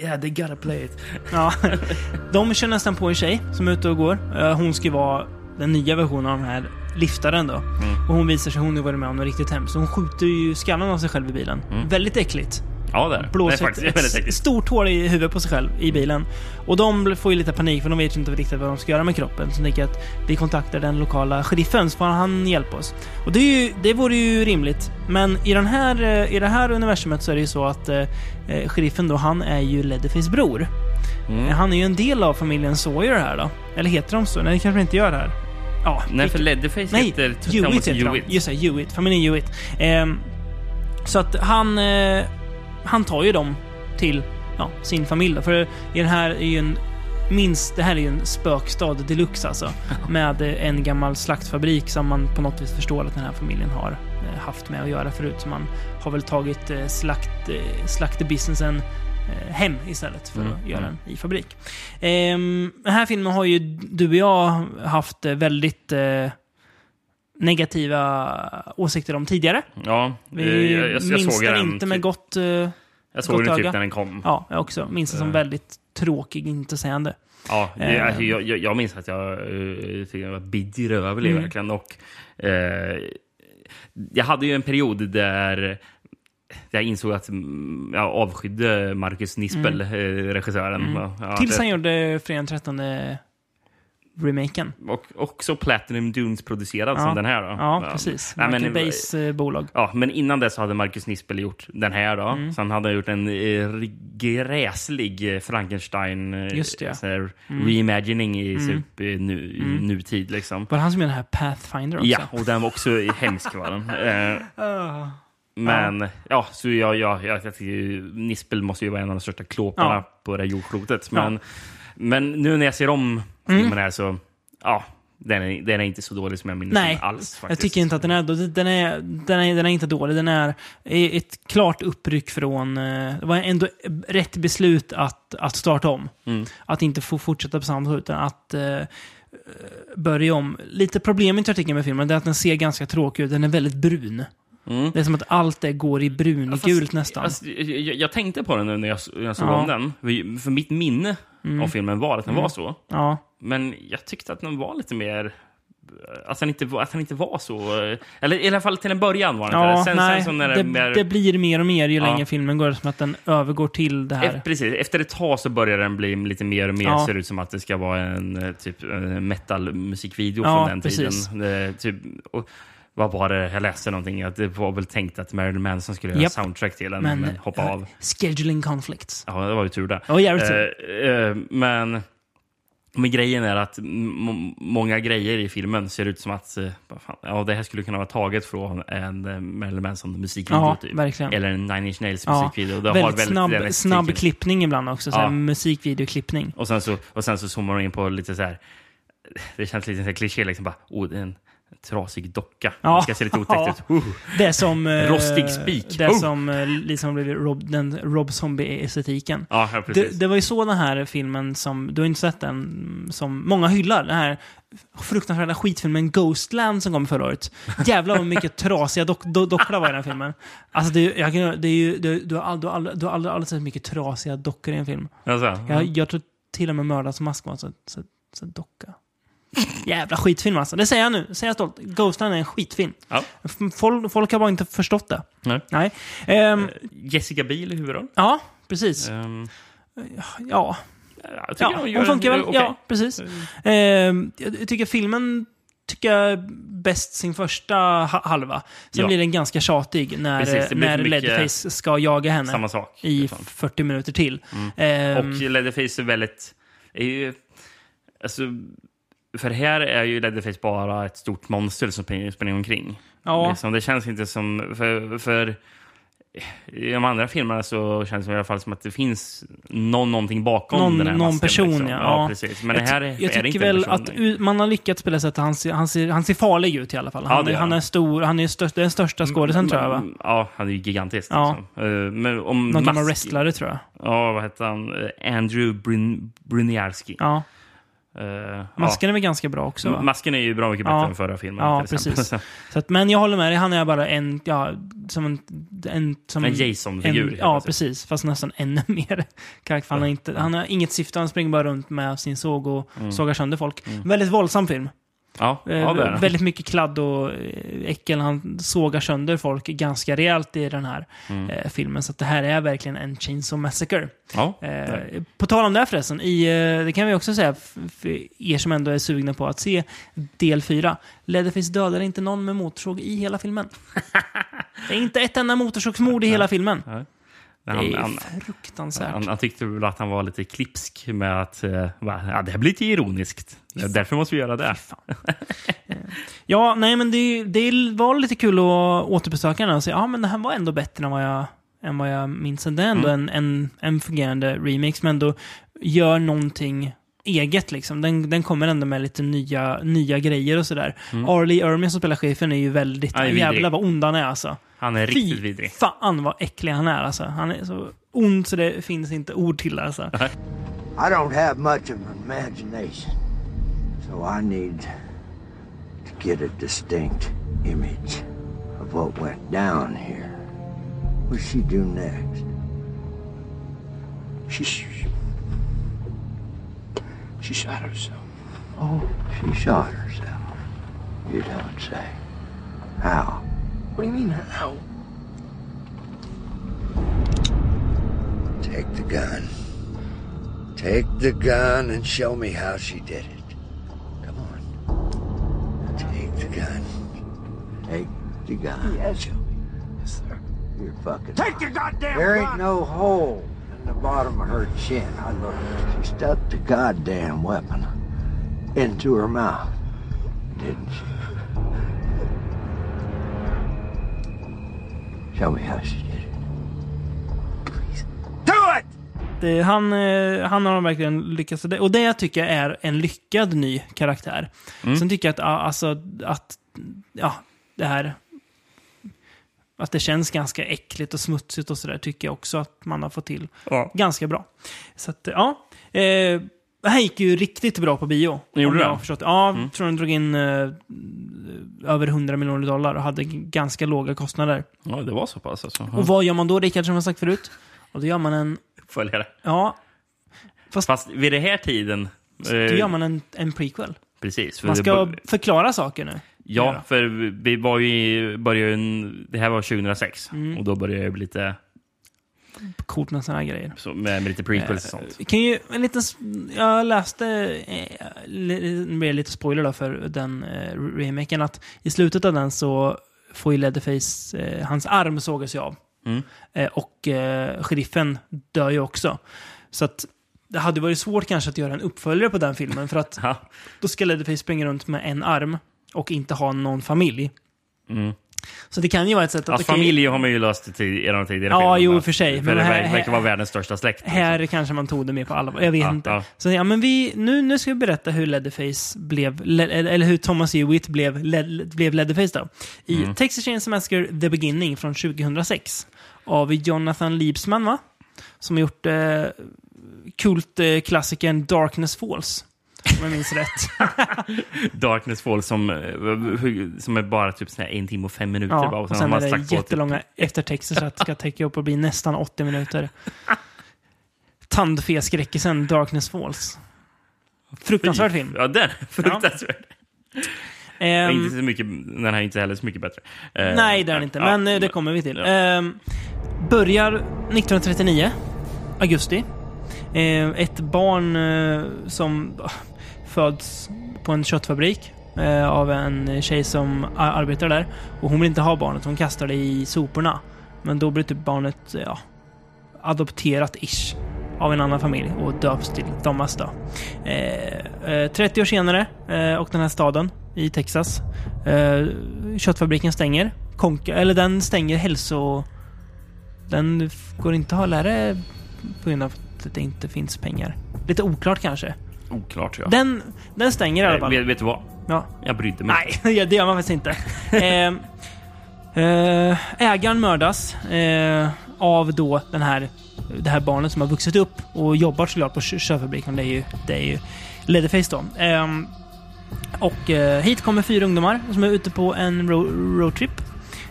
Yeah, they gotta play it. Ja. De kör nästan på en tjej som är ute och går. Eh, Hon ska vara den nya versionen av den här liftaren då. Mm. Och hon visar sig, hon har varit med om något riktigt hemskt. Så hon skjuter ju skallen av sig själv i bilen. Väldigt äckligt. Ja, det är det. Det är Blåser faktiskt ett, väldigt äckligt. stort hål i huvudet på sig själv i bilen. Och de får ju lite panik för de vet ju inte riktigt vad de ska göra med kroppen. Så de tänker att vi kontaktar den lokala sheriffen så får han hjälpa oss. Och det, är ju, det vore ju rimligt. Men i, den här, eh, i det här universumet så är det ju så att eh, eh, sheriffen då, han är ju Leatherface bror. Mm. Han är ju en del av familjen Sawyer här då. Eller heter de så? Nej, det kanske de inte gör här. Ja, Nej, för Leatherface Nej, heter Hewitt heter. Hewitt. Just det, Hewitt. Familjen Hewitt. Ehm, så att han, eh, han tar ju dem till ja, sin familj. Då. För i den här är ju en minst, det här är ju en spökstad deluxe alltså. Med eh, en gammal slaktfabrik som man på något vis förstår att den här familjen har eh, haft med att göra förut. Så man har väl tagit eh, slakt, eh, slaktebusinessen eh, hem istället för Mm, att göra mm. den i fabrik. Ehm, den här filmen har ju du och jag haft eh, väldigt eh, negativa åsikter om tidigare. Ja, Vi eh, jag, jag, jag minns såg den den inte med typ- gott... eh, Jag såg den typ öga. när den kom. Ja, jag också. Minns den som Eh. väldigt tråkig, intetsägande. Ja, Eh. jag, alltså, jag, jag, jag minns att jag fick jag var bedrövlig Mm. verkligen. Och, eh, jag hade ju en period där jag insåg att mm, jag avskydde Marcus Nispel, eh, regissören. Mm. Ja, Tills det- han gjorde Fredag den 13 remaken. Och också Platinum Dunes producerad Ja. som den här. Då. Ja, precis. Nej, Michael Bays eh, bolag. Ja, men innan dess hade Marcus Nispel gjort den här. Då. Mm. Sen hade han gjort en eh, gräslig Frankenstein eh, Just det, ja. Mm. reimagining i, Mm. typ, nu, i Mm. nutid. Liksom. Var det han som gjorde den här Pathfinder också? Ja, och den var också hemsk. Var den. Men ja, så jag, jag, jag, jag tycker Nispel måste ju vara en av de största klåparna Ja. på det här jordklotet. Ja. Men, men nu när jag ser om Mm. filmen här så, ja, den är, den är inte så dålig som jag minns Nej, alls. jag Faktiskt. tycker inte att den är, den är, den är, den är inte dålig. Den är ett klart uppryck från... eh, Det var ändå rätt beslut att, att starta om. Mm. Att inte få fortsätta på samma sätt, utan att eh, börja om. Lite problemet jag tycker med filmen är att den ser ganska tråkig ut. Den är väldigt brun. Mm. Det är som att allt det går i brungult Fast, nästan. Alltså, jag, jag, tänkte på den nu när jag, när jag såg Ja. om den. För, för mitt minne Mm. av filmen var att den Mm. var så. Ja. Men jag tyckte att den var lite mer... Att den inte, att den inte var så... Eller i alla fall till en början var den inte Ja, det. Sen, nej, sen det, det, mer, det blir mer och mer ju Ja. längre filmen går, som att den övergår till det här. Efter, precis, efter ett tag så börjar den bli lite mer och mer, Ja. ser ut som att det ska vara en eh, typ metal-musikvideo Ja, från den precis. tiden. Det, typ, och, vad var det? Jag läste någonting, att det var väl tänkt att Marilyn Manson skulle göra Japp. soundtrack till den, men, Men, hoppa ja, av. Scheduling conflicts. Ja, det var ju tur det. Jävligt tur. Eh, eh, men, men grejen är att många grejer i filmen ser ut som att eh, fan, ja, det här skulle kunna vara taget från en eh, Marilyn Manson musikvideo. Ja, typ. verkligen. Eller en Nine Inch Nails Ja, musikvideo. Det har väldigt väldigt snabb, snabb klippning ibland också. Så Ja. musikvideoklippning. Och sen så, och sen så zoomar de in på lite så här. Det känns lite kliché liksom bara. Oh, en trasig docka. Ja. Det ska se lite otäckt ut. Uh. Det som... eh, Rostig spik. Det Oh. som eh, liksom blivit Rob, den Rob Zombie-estetiken. Ja, ja, det, det var ju så den här filmen som, du har inte sett den, som många hyllar. Den här fruktansvärda skitfilmen Ghostland som kom förra året. Jävlar vad mycket trasiga dock, do, dockor det var i den filmen. Alltså det, jag, det är ju, du, du har aldrig, du har aldrig, du har aldrig, aldrig sett mycket trasiga dockor i en film. Alltså, Jag, jag tror till och med Mördarens mask var en så, så, så docka. Jävla skitfilm alltså. Det säger jag nu. Det säger jag stolt. Ghostland är en skitfilm. Ja. Folk, folk har bara inte förstått det. Nej. Nej. Ehm, Jessica Biel i huvudroll. ja, precis. Ehm, Ja. Jag tycker Ja, gör hon funkar väl. okej. Ja, precis. Eh, jag tycker filmen tycker jag bäst sin första ha- halva. Sen Ja. blir den ganska tjatig när, Precis, när Leatherface ska jaga henne Samma sak. i liksom. 40 minuter till. Mm. Eh, Och Leatherface är väldigt... Är ju, alltså, för här är ju Leatherface bara ett stort monster som springer, omkring. Ja. Liksom, det känns inte som... För, för i de andra filmerna så känns det i alla fall som att det finns någon, någonting bakom någon, den här någon masken, person, liksom. ja. ja. precis. Men jag, det här är, jag är det tycker inte väl en person att man har lyckats på det sättet att han ser, han ser, han ser farlig ut i alla fall. Ja, Han, det gör han är stor, han är störst, den största skådisen tror jag va? Mm, Ja, han är ju gigantisk. Ja. Liksom. Eh, Men om Någon gammal mask- wrestlare tror jag. Ja, vad heter han? Eh, Andrew Bryn Brynjarski. Ja. Eh, Masken är väl ganska bra också va? Masken är ju bra mycket bättre Ja. än förra filmen. Ja, precis. Så att, men jag håller med dig, han är bara en, ja, som en... En, som En Jason-figur, Ja, precis. Fast nästan ännu mer karaktär. Han har, inte, han har inget syfte, han springer bara runt med sin såg och Mm. sågar sönder folk. Väldigt våldsam film. Ja, Eh, ja det. väldigt mycket kladd och eh, äckel. Han sågar sönder folk ganska rejält i den här Mm. eh, filmen. Så det här är verkligen en Chainsaw Massacre. Ja, Eh, på tal om det här förresten, i, eh, det kan vi också säga för er som ändå är sugna på att se del 4. Leatherface dödar inte någon med motorsåg i hela filmen. det är inte ett enda motorsågsmord i hela filmen. Det Han, är han, fruktansvärt. han, han tyckte väl att han var lite klipsk med att eh, ja, det här blir lite ironiskt. Därför måste vi göra det. Ja, nej men det, det var lite kul att återbesöka den och säga ja men det här var ändå bättre än vad jag, än vad jag minns. Det är ändå en, en, en fungerande remix, men ändå gör någonting eget liksom. Den, den kommer ändå med lite nya, nya grejer och sådär. Arlie Ermy som spelar chefen är ju väldigt, vidrig. jävlar vad ond han är alltså. Han är riktigt vidrig. fan vad äcklig han är alltså. Han är så ond så det finns inte ord till alltså. I don't have much of an imagination, so I need to get a distinct image of what went down here. What'd she do next? She, she, shot herself. Oh, she shot herself. You don't say. How? What do you mean, how? Take the gun. Take the gun and show me how she did it. Come on. Take the gun. Take the gun. Yes, show me. Yes, sir. You're fucking. Take your goddamn There gun! There ain't no hole the bottom of her chin. I looked. She stuck the goddamn weapon into her mouth, didn't she? Show me how she did it. Do it! Det, han, eh, han har verkligen lyckats. Och det jag tycker är en lyckad ny karaktär. Sen tycker jag att, alltså, att ja, det här... Att det känns ganska äckligt och smutsigt och sådär tycker jag också att man har fått till Ja. ganska bra. Så att, ja. Eh, det här gick ju riktigt bra på bio. Gjorde jag det? Ja, jag tror den drog in eh, över 100 miljoner dollar och hade ganska låga kostnader. Ja, det var så pass alltså. Och vad gör man då, Rickard, som jag sagt förut? Och då gör man en... Följare. Ja, Fast vid den här tiden... då gör man en, en prequel. Precis. för Man ska bör- förklara saker nu. Ja, för vi var ju, började ju, en- det här var 2006 Mm. och då började det bli lite Coolt med sådana här grejer. så, med, med lite prequels och sånt. Vi Kan ju, en liten, jag läste, eh, nu blir det lite spoiler då för den eh, remaken, att i slutet av den så får ju Leatherface, eh, hans arm sågas ju av. Mm. Eh, och eh, sheriffen dör ju också. Så att det hade varit svårt kanske att göra en uppföljare på den filmen, för att då ska Leatherface springa runt med en arm och inte ha någon familj. Mm. Så det kan ju vara ett sätt att... Alltså, familj har man ju löst i tid- i de tidigare Ja, jo, för sig. För Men det här- ver- verkar vara världens största släkt. liksom. Här kanske man tog det mer på allvar. Jag vet Ja, inte. ja. Så ja, men vi, nu, nu ska vi berätta hur Leatherface blev, le, eller hur Thomas Hewitt blev, le, blev Leatherface då. I Mm. Texas Chainsaw Massacre The Beginning från 2006. Av Jonathan Liebsman va? Som har gjort eh, kultklassikern Darkness Falls. Om jag minns rätt. Darkness Fall som, eh, som är bara typ sån här en timme och fem minuter. bara, Ja, och och har sen man är sagt det typ- jättelånga eftertexter så att det ska täcka upp och bli nästan 80 minuter. Tandfeskräckisen Darkness Falls. Fruktansvärd film. Ja, den är fruktansvärd. Ehm, Inte så mycket, den här är inte heller så mycket bättre. Eh, nej, det är den inte, ja, men eh, det kommer vi till. ja. Ehm, börjar 1939, augusti. Eh, ett barn eh, som föds på en köttfabrik eh, av en tjej som arbetar där. Och hon vill inte ha barnet, hon kastar det i soporna. Men då blir typ barnet ja, adopterat ish av en annan familj och döps till Thomas då. Eh, eh 30 år senare eh, och den här staden i Texas. Eh, köttfabriken stänger. Konka, eller den stänger hälso... Den går inte att ha lärare på grund av att det inte finns pengar. Lite oklart kanske. Oklart ja. Den, den stänger i alla Eh, fall. vet, vet du vad? Ja. Jag brydde mig. Nej, det gör man faktiskt inte. eh, eh, ägaren mördas eh, av då den här, det här barnet som har vuxit upp och jobbar såklart på kö- köttfabriken. Det är ju, det är ju Leatherface då. Ehm, och eh, hit kommer fyra ungdomar som är ute på en ro- roadtrip.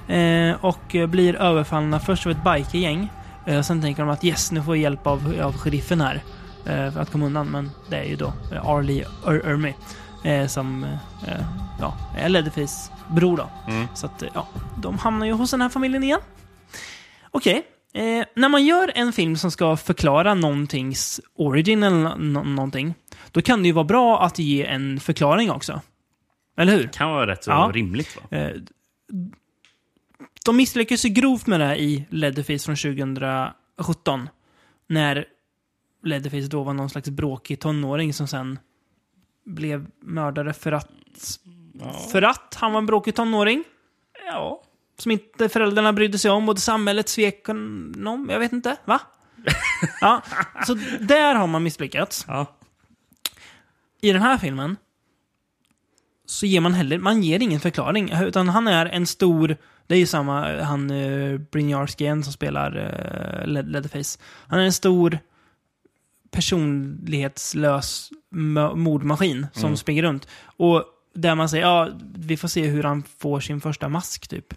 Eh, och blir överfallna först av ett bikergäng. Eh, sen tänker de att yes, nu får vi hjälp av, av sheriffen här. Eh, för att komma undan. Men det är ju då eh, Arlie Ur- Ermy. Eh, som ja, är Leatherface bror då. Mm. Så att ja, de hamnar ju hos den här familjen igen. Okej. Eh, när man gör en film som ska förklara någontings origin eller nå- nå- någonting, då kan det ju vara bra att ge en förklaring också. Eller hur? Kan vara rätt så Ja. rimligt va? Eh, de misslyckades ju grovt med det här i Leatherface från 2017. När Leatherface då var någon slags bråkig tonåring som sen blev mördare för att... För att han var en bråkig tonåring. Ja. Som inte föräldrarna brydde sig om och samhället svek honom. Jag vet inte. Va? ja, så där har man misslyckats. Ja. I den här filmen så ger man heller, man ger ingen förklaring. Utan han är en stor, det är ju samma, han uh, Brynjar Skien som spelar uh, Leatherface. Han är en stor personlighetslös mordmaskin som Mm. springer runt. Och där man säger, ja, vi får se hur han får sin första mask typ.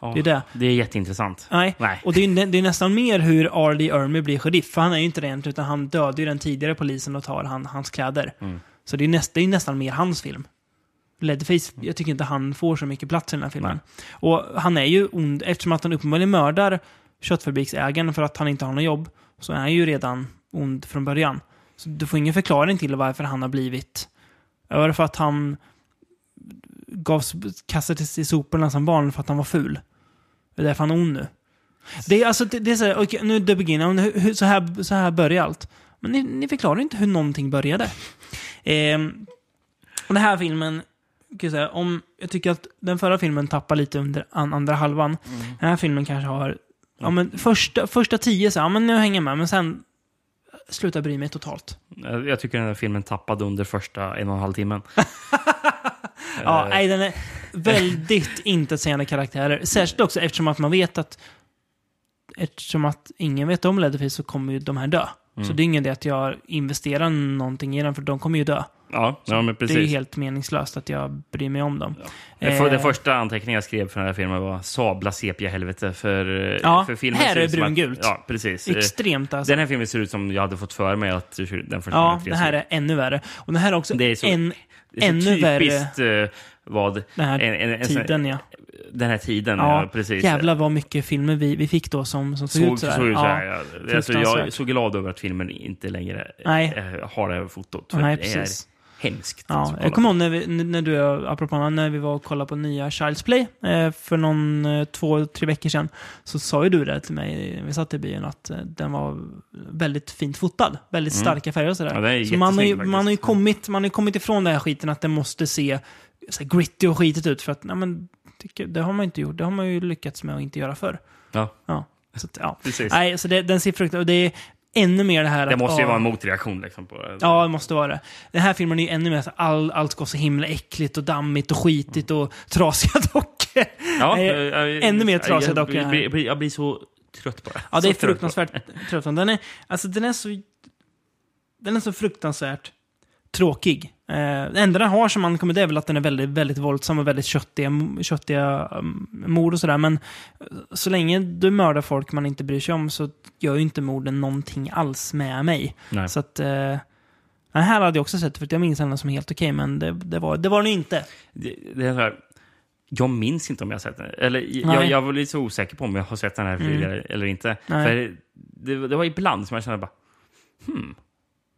Ja, Det är det. Det är jätteintressant. Nej. Nej. Och det är, det är nästan mer hur Arlie Ermy blir sheriff. För han är ju inte egentligen, utan han dödar ju den tidigare polisen och tar han, hans kläder. Mm. Så det är, näst, det är nästan mer hans film. Leatherface, jag tycker inte han får så mycket plats i den här filmen. Och han är ju ond, eftersom att han uppenbarligen mördar köttfabriksägaren för att han inte har något jobb, så är han ju redan ond från början. Så du får ingen förklaring till varför han har blivit... Var det för att han gavs, kastades i soporna som barn för att han var ful? Det är därför han är ond nu. Det är alltså, det, det är så här, okej, nu är det beginning, hur, så, här, så här börjar allt. Men ni, ni förklarar inte hur någonting började. Och den här filmen, kan jag, säga, om, jag tycker att den förra filmen tappar lite under an, andra halvan. Den här filmen kanske har, ja men första, första tio så, ja men nu hänger jag med, men sen slutar bry mig totalt. Jag tycker den här filmen tappade under första en och en halv timmen. Ja, Eh, nej, den är väldigt intetsägande karaktärer. Särskilt också eftersom att man vet att eftersom att ingen vet om Leatherface så kommer ju de här dö. Mm. Så det är ingen idé att jag investerar någonting i den för de kommer ju dö. Ja, ja men precis. Det är helt meningslöst att jag bryr mig om dem. Den, för, den Eh, första anteckningen jag skrev för den här filmen var sabla sepia-helvete för, eh, Ja, för filmen. här är brungult. Ja, precis. Eh, Extremt alltså. Den här filmen ser ut som jag hade fått för mig att den första Ja, det här är ännu värre. Och den här är också Det är så- en, det är så ännu värre. typiskt eh, vad... Den här en- en- en tiden, ja. Den här tiden, ja, Ja, precis. jävlar vad mycket filmer vi, vi fick då som, som såg, Såg, ut sådär. såg ut Ja, sådär, ja. Alltså, jag är så glad över att filmen inte längre Nej. eh, har det här fotot. För Nej, det är. Hemskt. Ja, jag kommer ihåg när, vi, när du, apropå när vi var och kollade på nya Child's Play eh, för någon, eh, två, tre veckor sedan. Så sa ju du det till mig, när vi satt i bion, att eh, den var väldigt fint fotad. Väldigt Mm. starka färger och sådär. Ja, så man har, ju, man, har ju kommit, man har kommit ifrån den här skiten att det måste se så här, gritty och skitigt ut. För att, nej, men, det har man inte gjort. Det har man ju lyckats med att inte göra förr. Ja, Ja, så att, ja. precis. Nej, så det, den ser fruktansvärt... Det är ännu mer det här Det att... måste ju vara en motreaktion liksom, på det. Ja, det måste vara det. Den här filmen är ju ännu mer så all, allt ska vara så himla äckligt och dammigt och skitigt och trasiga dockor. Ja, ännu mer jag- trasiga jag, dockor jag, jag, blir- jag blir så trött på det. Ja, det Så är trött på fruktansvärt tröttande. Den är, alltså, den är så... Den är så fruktansvärt tråkig. Eh, det enda den har som man kommer det är väl att den är väldigt, väldigt våldsam och väldigt köttiga, köttiga um, mord och sådär. Men eh, så länge du mördar folk man inte bryr sig om så gör ju inte morden någonting alls med mig. Nej. Så att... Eh, den här hade jag också sett, för jag minns den som helt okej, men det, det, var, det var den inte. Det, det är så här, jag minns inte om jag har sett den. Eller jag, Nej. jag var lite så osäker på om jag har sett den här Mm. tidigare eller inte. Det, det var ibland som jag kände bara,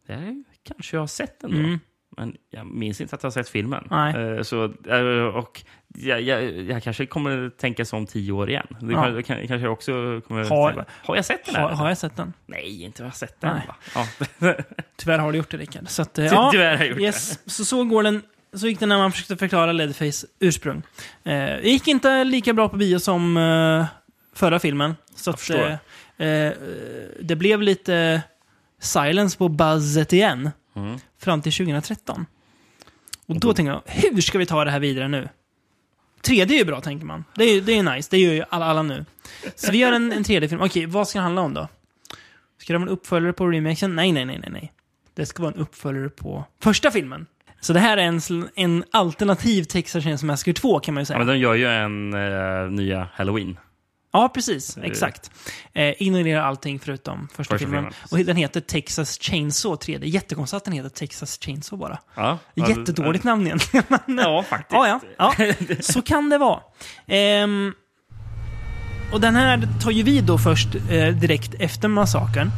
Det här kanske jag har sett ändå. Mm. Men jag minns inte att jag har sett filmen. Nej. Eh, så, eh, och jag, jag, jag kanske kommer tänka så om tio år igen. Det Ja. kan, det kan, kanske jag också kommer Har- har jag sett den här? Har, har jag sett den? Nej, inte har jag sett den. Ja. Tyvärr har du gjort det, Rickard. Så att, eh, ja, tyvärr har jag gjort yes. Så, så går den. Så gick det när man försökte förklara Leatherface ursprung. Eh, det gick inte lika bra på bio som eh, förra filmen. Så att, eh, det blev lite silence på buzzet igen. Mm. Fram till 2013. Och då tänker jag, hur ska vi ta det här vidare nu? 3D är ju bra, tänker man. Det är, det är nice, det gör ju alla, alla nu. Så vi gör en, en 3D-film. Okej, vad ska det handla om då? Ska det vara en uppföljare på remakesen? Nej, nej, nej, nej, nej. Det ska vara en uppföljare på första filmen. Så det här är en, en alternativ Texas Chainsaw Massacre 2 kan man ju Ja, säga. men de gör ju en eh, nya Halloween. Ja, precis. Exakt. Eh, ignorerar allting förutom första, Första filmen. filmen, Och den heter Texas Chainsaw 3D. Jättekonstigt att den heter Texas Chainsaw bara. Ja, Jättedåligt namn egentligen. Ja, faktiskt. Ja, ja. ja. Så kan det vara. Ehm, och den här tar ju vi då först eh, direkt efter massakern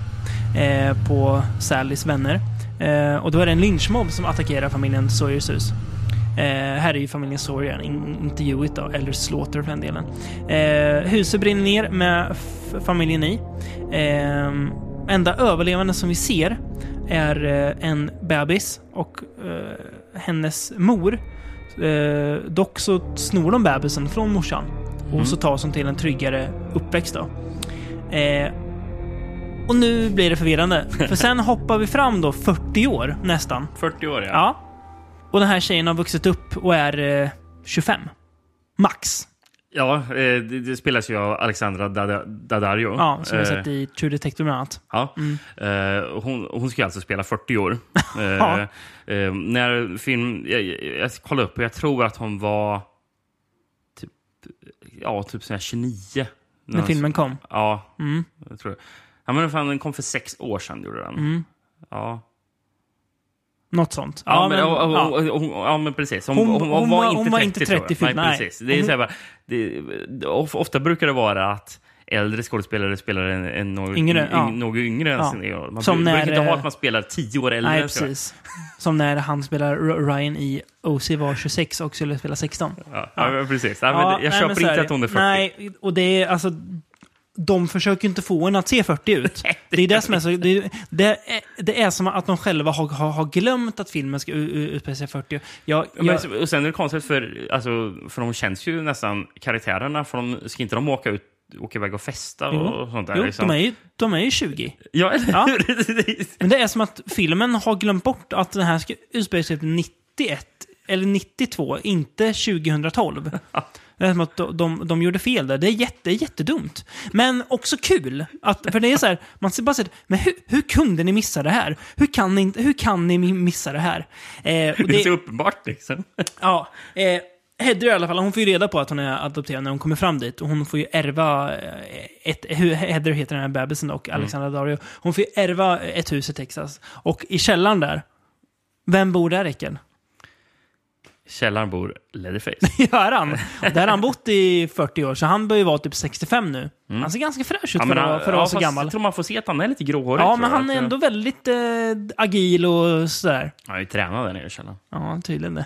eh, på Sallys vänner. Eh, och då är det en lynchmobb som attackerar familjen Sawyers hus. Eh, här är ju familjen Sawyer, in, inte Hewitt då, eller Slaughter för den delen. Eh, huset brinner ner med familjen i. Eh, enda överlevande som vi ser är eh, en bebis och eh, hennes mor. Eh, dock så snor de bebisen från morsan. Och så tas hon till en tryggare uppväxt då. Eh, och nu blir det förvirrande. För sen hoppar vi fram då 40 år nästan. 40 år, ja. Ja. Och den här tjejen har vuxit upp och är eh, 25. Max. Ja, eh, det, det spelas ju av Alexandra Daddario. Ja, som vi har Eh, sett i True Detective bland annat. Ja. Eh, och hon, hon ska alltså spela 40 år. Eh, Ja. eh, när film... Jag, jag, kollade upp och jag tror att hon var typ, ja, typ sån här 29. När filmen kom. Ja, Mm. jag tror Ja, men fan, den kom för sex år sedan. Gjorde den. Mm. Ja. Något sånt. Ja, men, men, och- och- ja. och- och- ja, men precis. Hon, Hon- hon, hon, var, inte hon var 30, inte tror jag. 30 Nej, nej. precis. Det är Hon- så bara, det, det, of- ofta brukar det vara att äldre skådespelare spelar en, en något Yngre, yng, ja. något yngre än Ja. sin. Man Som brukar när, inte ha att man spelar tio år äldre. Nej, precis. Som när han spelar Ryan i OC var 26 och skulle spela 16. Ja, ja. precis. Ja, Ja, jag nej, köper inte att hon är 40. Nej, och det är alltså... De försöker inte få en att se 40 ut. Det är det som är så... Det är, det är, som att de själva har, har, har glömt att filmen ska utspela sig 40. Jag, Ja, jag, Men, och sen är det konstigt för, alltså, för de känns ju nästan karaktärerna, för de, ska inte de åka ut åka iväg och festa jo, och sånt där? jo liksom? de, är ju, de är ju 20. Ja, eller Ja. Men det är som att filmen har glömt bort att den här ska utspela sig 91 eller 92, inte 2012. Det är som att de, de, de gjorde fel där. Det är jätte, jättedumt. Men också kul. Att, för det är så här, man ser bara säger, men hur, hur kunde ni missa det här? Hur kan ni, hur kan ni missa det här? Eh, och Det är så uppenbart liksom. Ja. Eh, Hedry i alla fall, hon får ju reda på att hon är adopterad när hon kommer fram dit. Och hon får ju ärva eh, ett... Hedry heter den här bebisen och Alexandra Dario. Hon får ju ärva ett hus i Texas. Och i källaren där, vem bor där, Rickard? Källaren bor Leatherface. Gör han? Där har han bott i 40 år, så han bör ju vara typ 65 nu. Han ser ganska fräsch ut han- för att vara så gammal. Jag tror man får se att han är lite gråhårig. Ja, men han är ändå eh, väldigt eh, agil och sådär. Han är ju tränad där nere i källaren. Ja, tydligen det.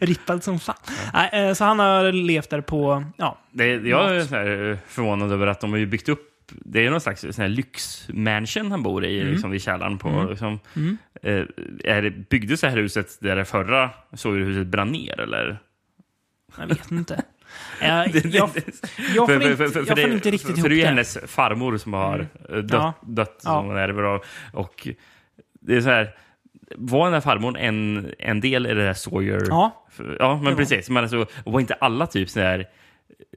Rippad som fan. Nej, eh, så han har levt där på, ja, Det, jag är eh, förvånad över att de har byggt upp det är någon slags sån här lyxmansion han bor i, Mm. liksom, i källaren. På, liksom, eh, är det, byggdes det här huset där det förra Sawyer-huset brann ner? Eller? jag vet inte. Jag, Det- jag, det- jag får inte, jag får det- inte riktigt för, ihop för det är det. hennes farmor som har eh, dött, Ja. dött som hon ärver av. Och det är så här, var den här farmor en, en del i det här Sawyer? Ja. Ja, men precis. Men alltså, var inte alla typ så här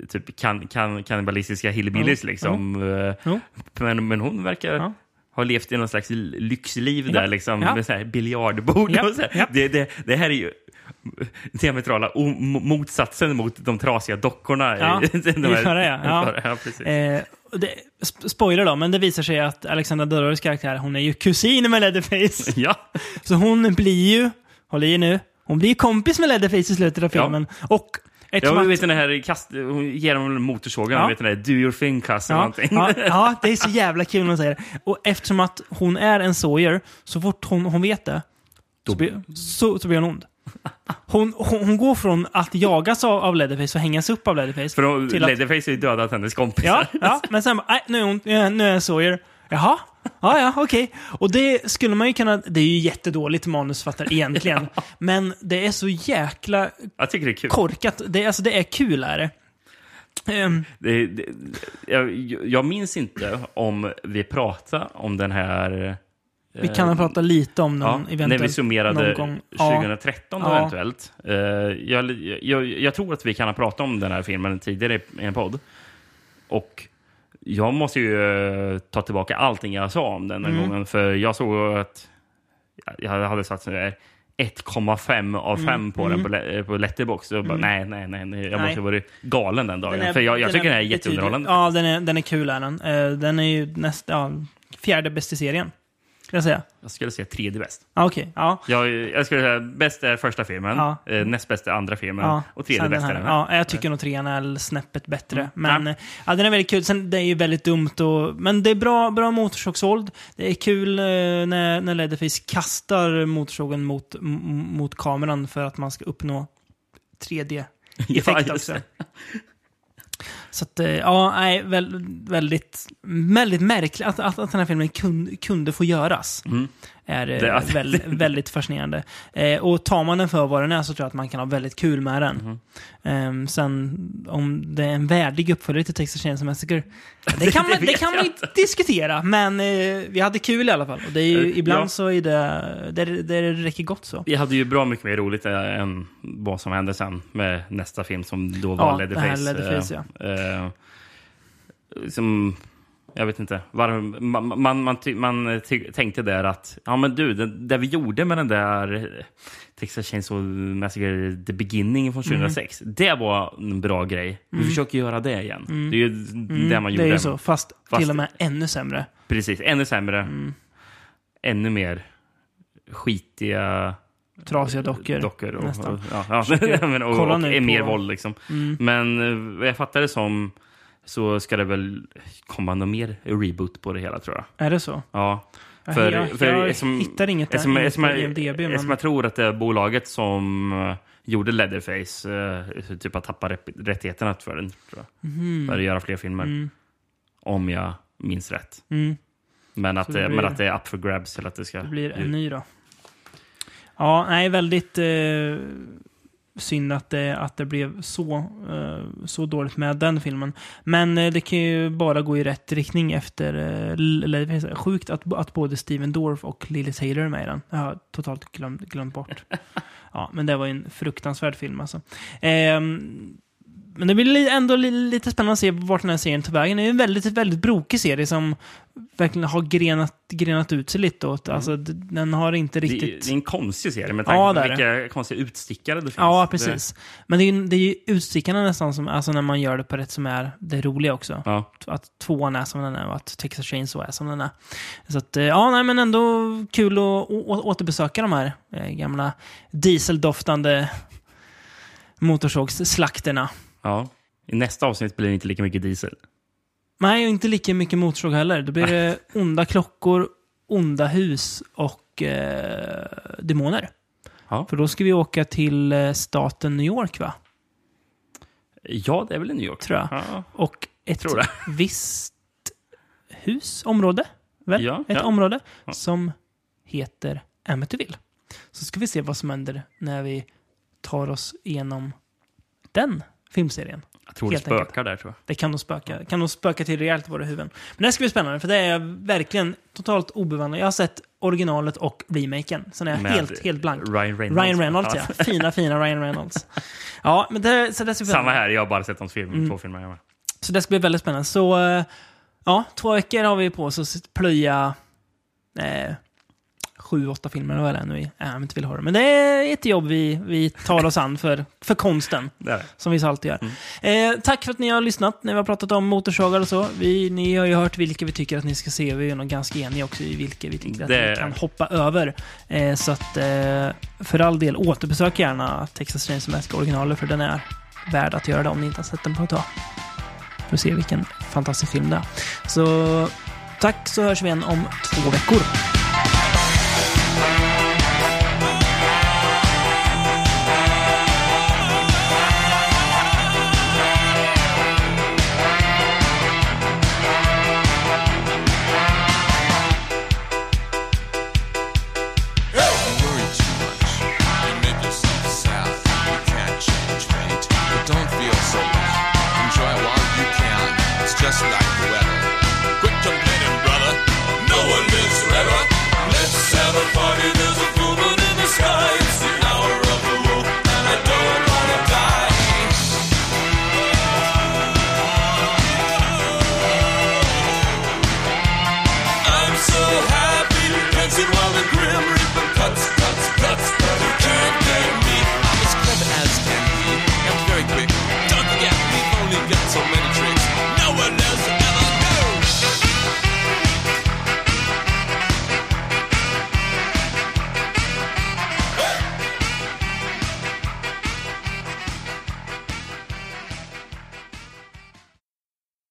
typ kan, kan, kannibalistiska hillbillies Jo. liksom? Jo. Men, men hon verkar ha levt i någon slags lyxliv Ja. där liksom Ja. med så här biljardbord Ja. och så. Det, det, det här är ju diametrala motsatsen mot de trasiga dockorna. i Ja, de här- förra, ja. Ja. ja, precis. Eh, det, sp- spoiler då, men det visar sig att Alexandra Daddaros karaktär, hon är ju kusin med Leatherface. Ja, Så hon blir ju, håll i nu, hon blir kompis med Leatherface i slutet av filmen. Och Eftersom Jag att- vet den här kast, hon ger en motorsågen, Ja. vet den där do your thing eller Ja, någonting. ja, ja, det är så jävla kul när hon säger det. Och eftersom att hon är en Sawyer, så fort hon, hon vet det, så blir, så, så blir hon ond. Hon, hon, hon går från att jagas av, av Leatherface och hängas upp av Leatherface. För då, till att- Leatherface har ju dödat hennes kompisar. Ja, ja, men sen bara, nej, nu är hon, nu nu är jag Sawyer. Jaha, ja, ja, okej. Och det skulle man ju kunna, det är ju jättedåligt manusfattare egentligen. Men det är så jäkla Jag tycker det är kul. korkat. Det, är- alltså, det är kul är det. Ehm, Det, det, jag, jag minns inte om vi pratade om den här... vi kan ha pratat lite om Ja, någon när eventuellt vi summerade någon gång. Ja. 2013 Ja. eventuellt. Eh, jag, jag, jag tror att vi kan ha pratat om den här filmen tidigare i en podd. Och jag måste ju eh, ta tillbaka allting jag sa om den Mm. här gången. För jag såg att jag hade satt sådär 1,5 av 5 på den på, Le- på Letterboxd. Så jag bara, nej, nej, nej, nej. Jag Mm. Nej. måste ha varit galen den dagen. Den är- för jag, jag tycker den är jätteunderhållande. Ja, den är, den är kul är den. Eh, den är ju näst, ja, fjärde bäst i serien. Ska jag säga. Jag skulle säga tredje bäst. Ja, Okej, ja. Jag, jag skulle säga bäst är första filmen, Ja. eh, näst bäst är andra filmen Ja, och tredje bäst är den här. Ja, jag tycker nog trean är snäppet bättre. Mm. Men Ja. den är väldigt kul. Sen, det är ju väldigt dumt och, Men det är bra, bra motorsågsvåld. Det är kul eh, när, när Leatherface kastar motorsågen mot, mot kameran för att man ska uppnå 3D-effekt Ja, just också. Så att, eh, ja, nej, väldigt, väldigt märkligt att, att, att den här filmen kunde, kunde få göras. Mm. Är eh, Det- att- väl, väldigt fascinerande. Eh, och tar man den för vad den är så tror jag att man kan ha väldigt kul med den. Mhm. Ehm, sen om det är en värdig uppföljare till Texas Chainsaw Massacre, det kan man, det kan man diskutera. Men eh, vi hade kul i alla fall. Och det är ju, Eh, ibland ja. så är det, det, det räcker gott så. Vi hade ju bra mycket mer roligt eh, än vad som hände sen med nästa film som då var Ja, Leatherface. Leatherface, eh, eh, som, jag vet inte. Var, man, man, man, man ty- tänkte där att ja men du, det, det vi gjorde med den där eh, Texas Chainsaw Massacre The Beginning från 2006, det var en bra grej. Vi försöker göra det igen. Det är ju det man det gjorde. är ju så, fast, Fast- till och med ännu sämre. Precis, ännu sämre. Mm. Ännu mer skitiga Trasiga dockor. dockor. Och, och, ja, ja, och, och, mer våld liksom. Mm. Men eh, jag fattar det som så ska det väl komma någon mer reboot på det hela tror jag. Är det så? Ja. För, jag, för jag eftersom- hittar inget där på jag, IMDb. Men... jag tror att det är bolaget som eh, gjorde Leatherface eh, typ tappat rep- rättigheterna för den. Tror jag. Mhm. För att göra fler filmer. Mm. Om jag minns rätt. Mm. Men att, det det, blir- men att det är up for grabs. Eller att det, ska, Det blir en ny då. Ja, nej, väldigt eh, synd att det, att det blev så, eh, så dåligt med den filmen. Men eh, det kan ju bara gå i rätt riktning efter... Eh, eller, sjukt att, att både Steven Dorff och Lily Taylor är med i den. Jag har totalt glömt, glömt bort. ja, men det var ju en fruktansvärd film alltså. Men det blir li- ändå li- lite spännande att se vart den här serien tar vägen. Det är en väldigt, väldigt brokig serie som verkligen har grenat, grenat ut sig lite åt. Alltså, d- den har inte det, riktigt... det är en konstig serie med Ja, tanke det på vilka konstiga utstickare det finns. Ja, precis. Men det är, det är ju utstickarna nästan som, alltså när man gör det på rätt som är det roliga också. Det, ja. Att tvåan är som den är och att Texas Chainsaw är som den är. Så att, eh, ja, nej, men ändå kul att å- å- återbesöka de här eh, gamla dieseldoftande motorsågsslakterna. Ja. I nästa avsnitt blir det inte lika mycket diesel. Nej, och inte lika mycket motorsåg heller. Då blir det onda klockor, onda hus och eh, demoner. Ja. För då ska vi åka till eh, staten New York, va? Ja, det är väl i New York. Tror jag. Ja. Och ett det. visst hus, område, väl? Ja, ett område som heter Amityville. Så ska vi se vad som händer när vi tar oss igenom den filmserien. Jag tror det spökar enkelt. där, tror jag. Det kan nog spöka, kan nog spöka till rejält i våra huvuden. Men det ska bli spännande, för det är verkligen totalt obevandrat. Jag har sett originalet och remaken, så är jag Med helt, helt blank. Ryan Reynolds. Ryan Reynolds, ja. Fina, fina Ryan Reynolds. Ja, men det, så det ska bli Samma här, jag har bara sett hans film, Mm. två filmer. jag med. Så det ska bli väldigt spännande. Så eh, ja, två veckor har vi på oss att plöja eh, sju, åtta filmer eller vad det är nu vi äh, inte vill ha det. Men det är ett jobb vi, vi tar oss an för, för konsten. Det det. Som vi så alltid gör. Eh, tack för att ni har lyssnat när vi har pratat om motorsågar och så. Vi, ni har ju hört vilka vi tycker att ni ska se. Vi är nog ganska eniga också i vilka vi tycker att Det- ni kan hoppa över. Eh, så att eh, för all del, återbesök gärna Texas Chainsaw Massacre originalet för den är värd att göra det om ni inte har sett den på ett tag. För att se vilken fantastisk film det är. Så tack så hörs vi igen om två veckor.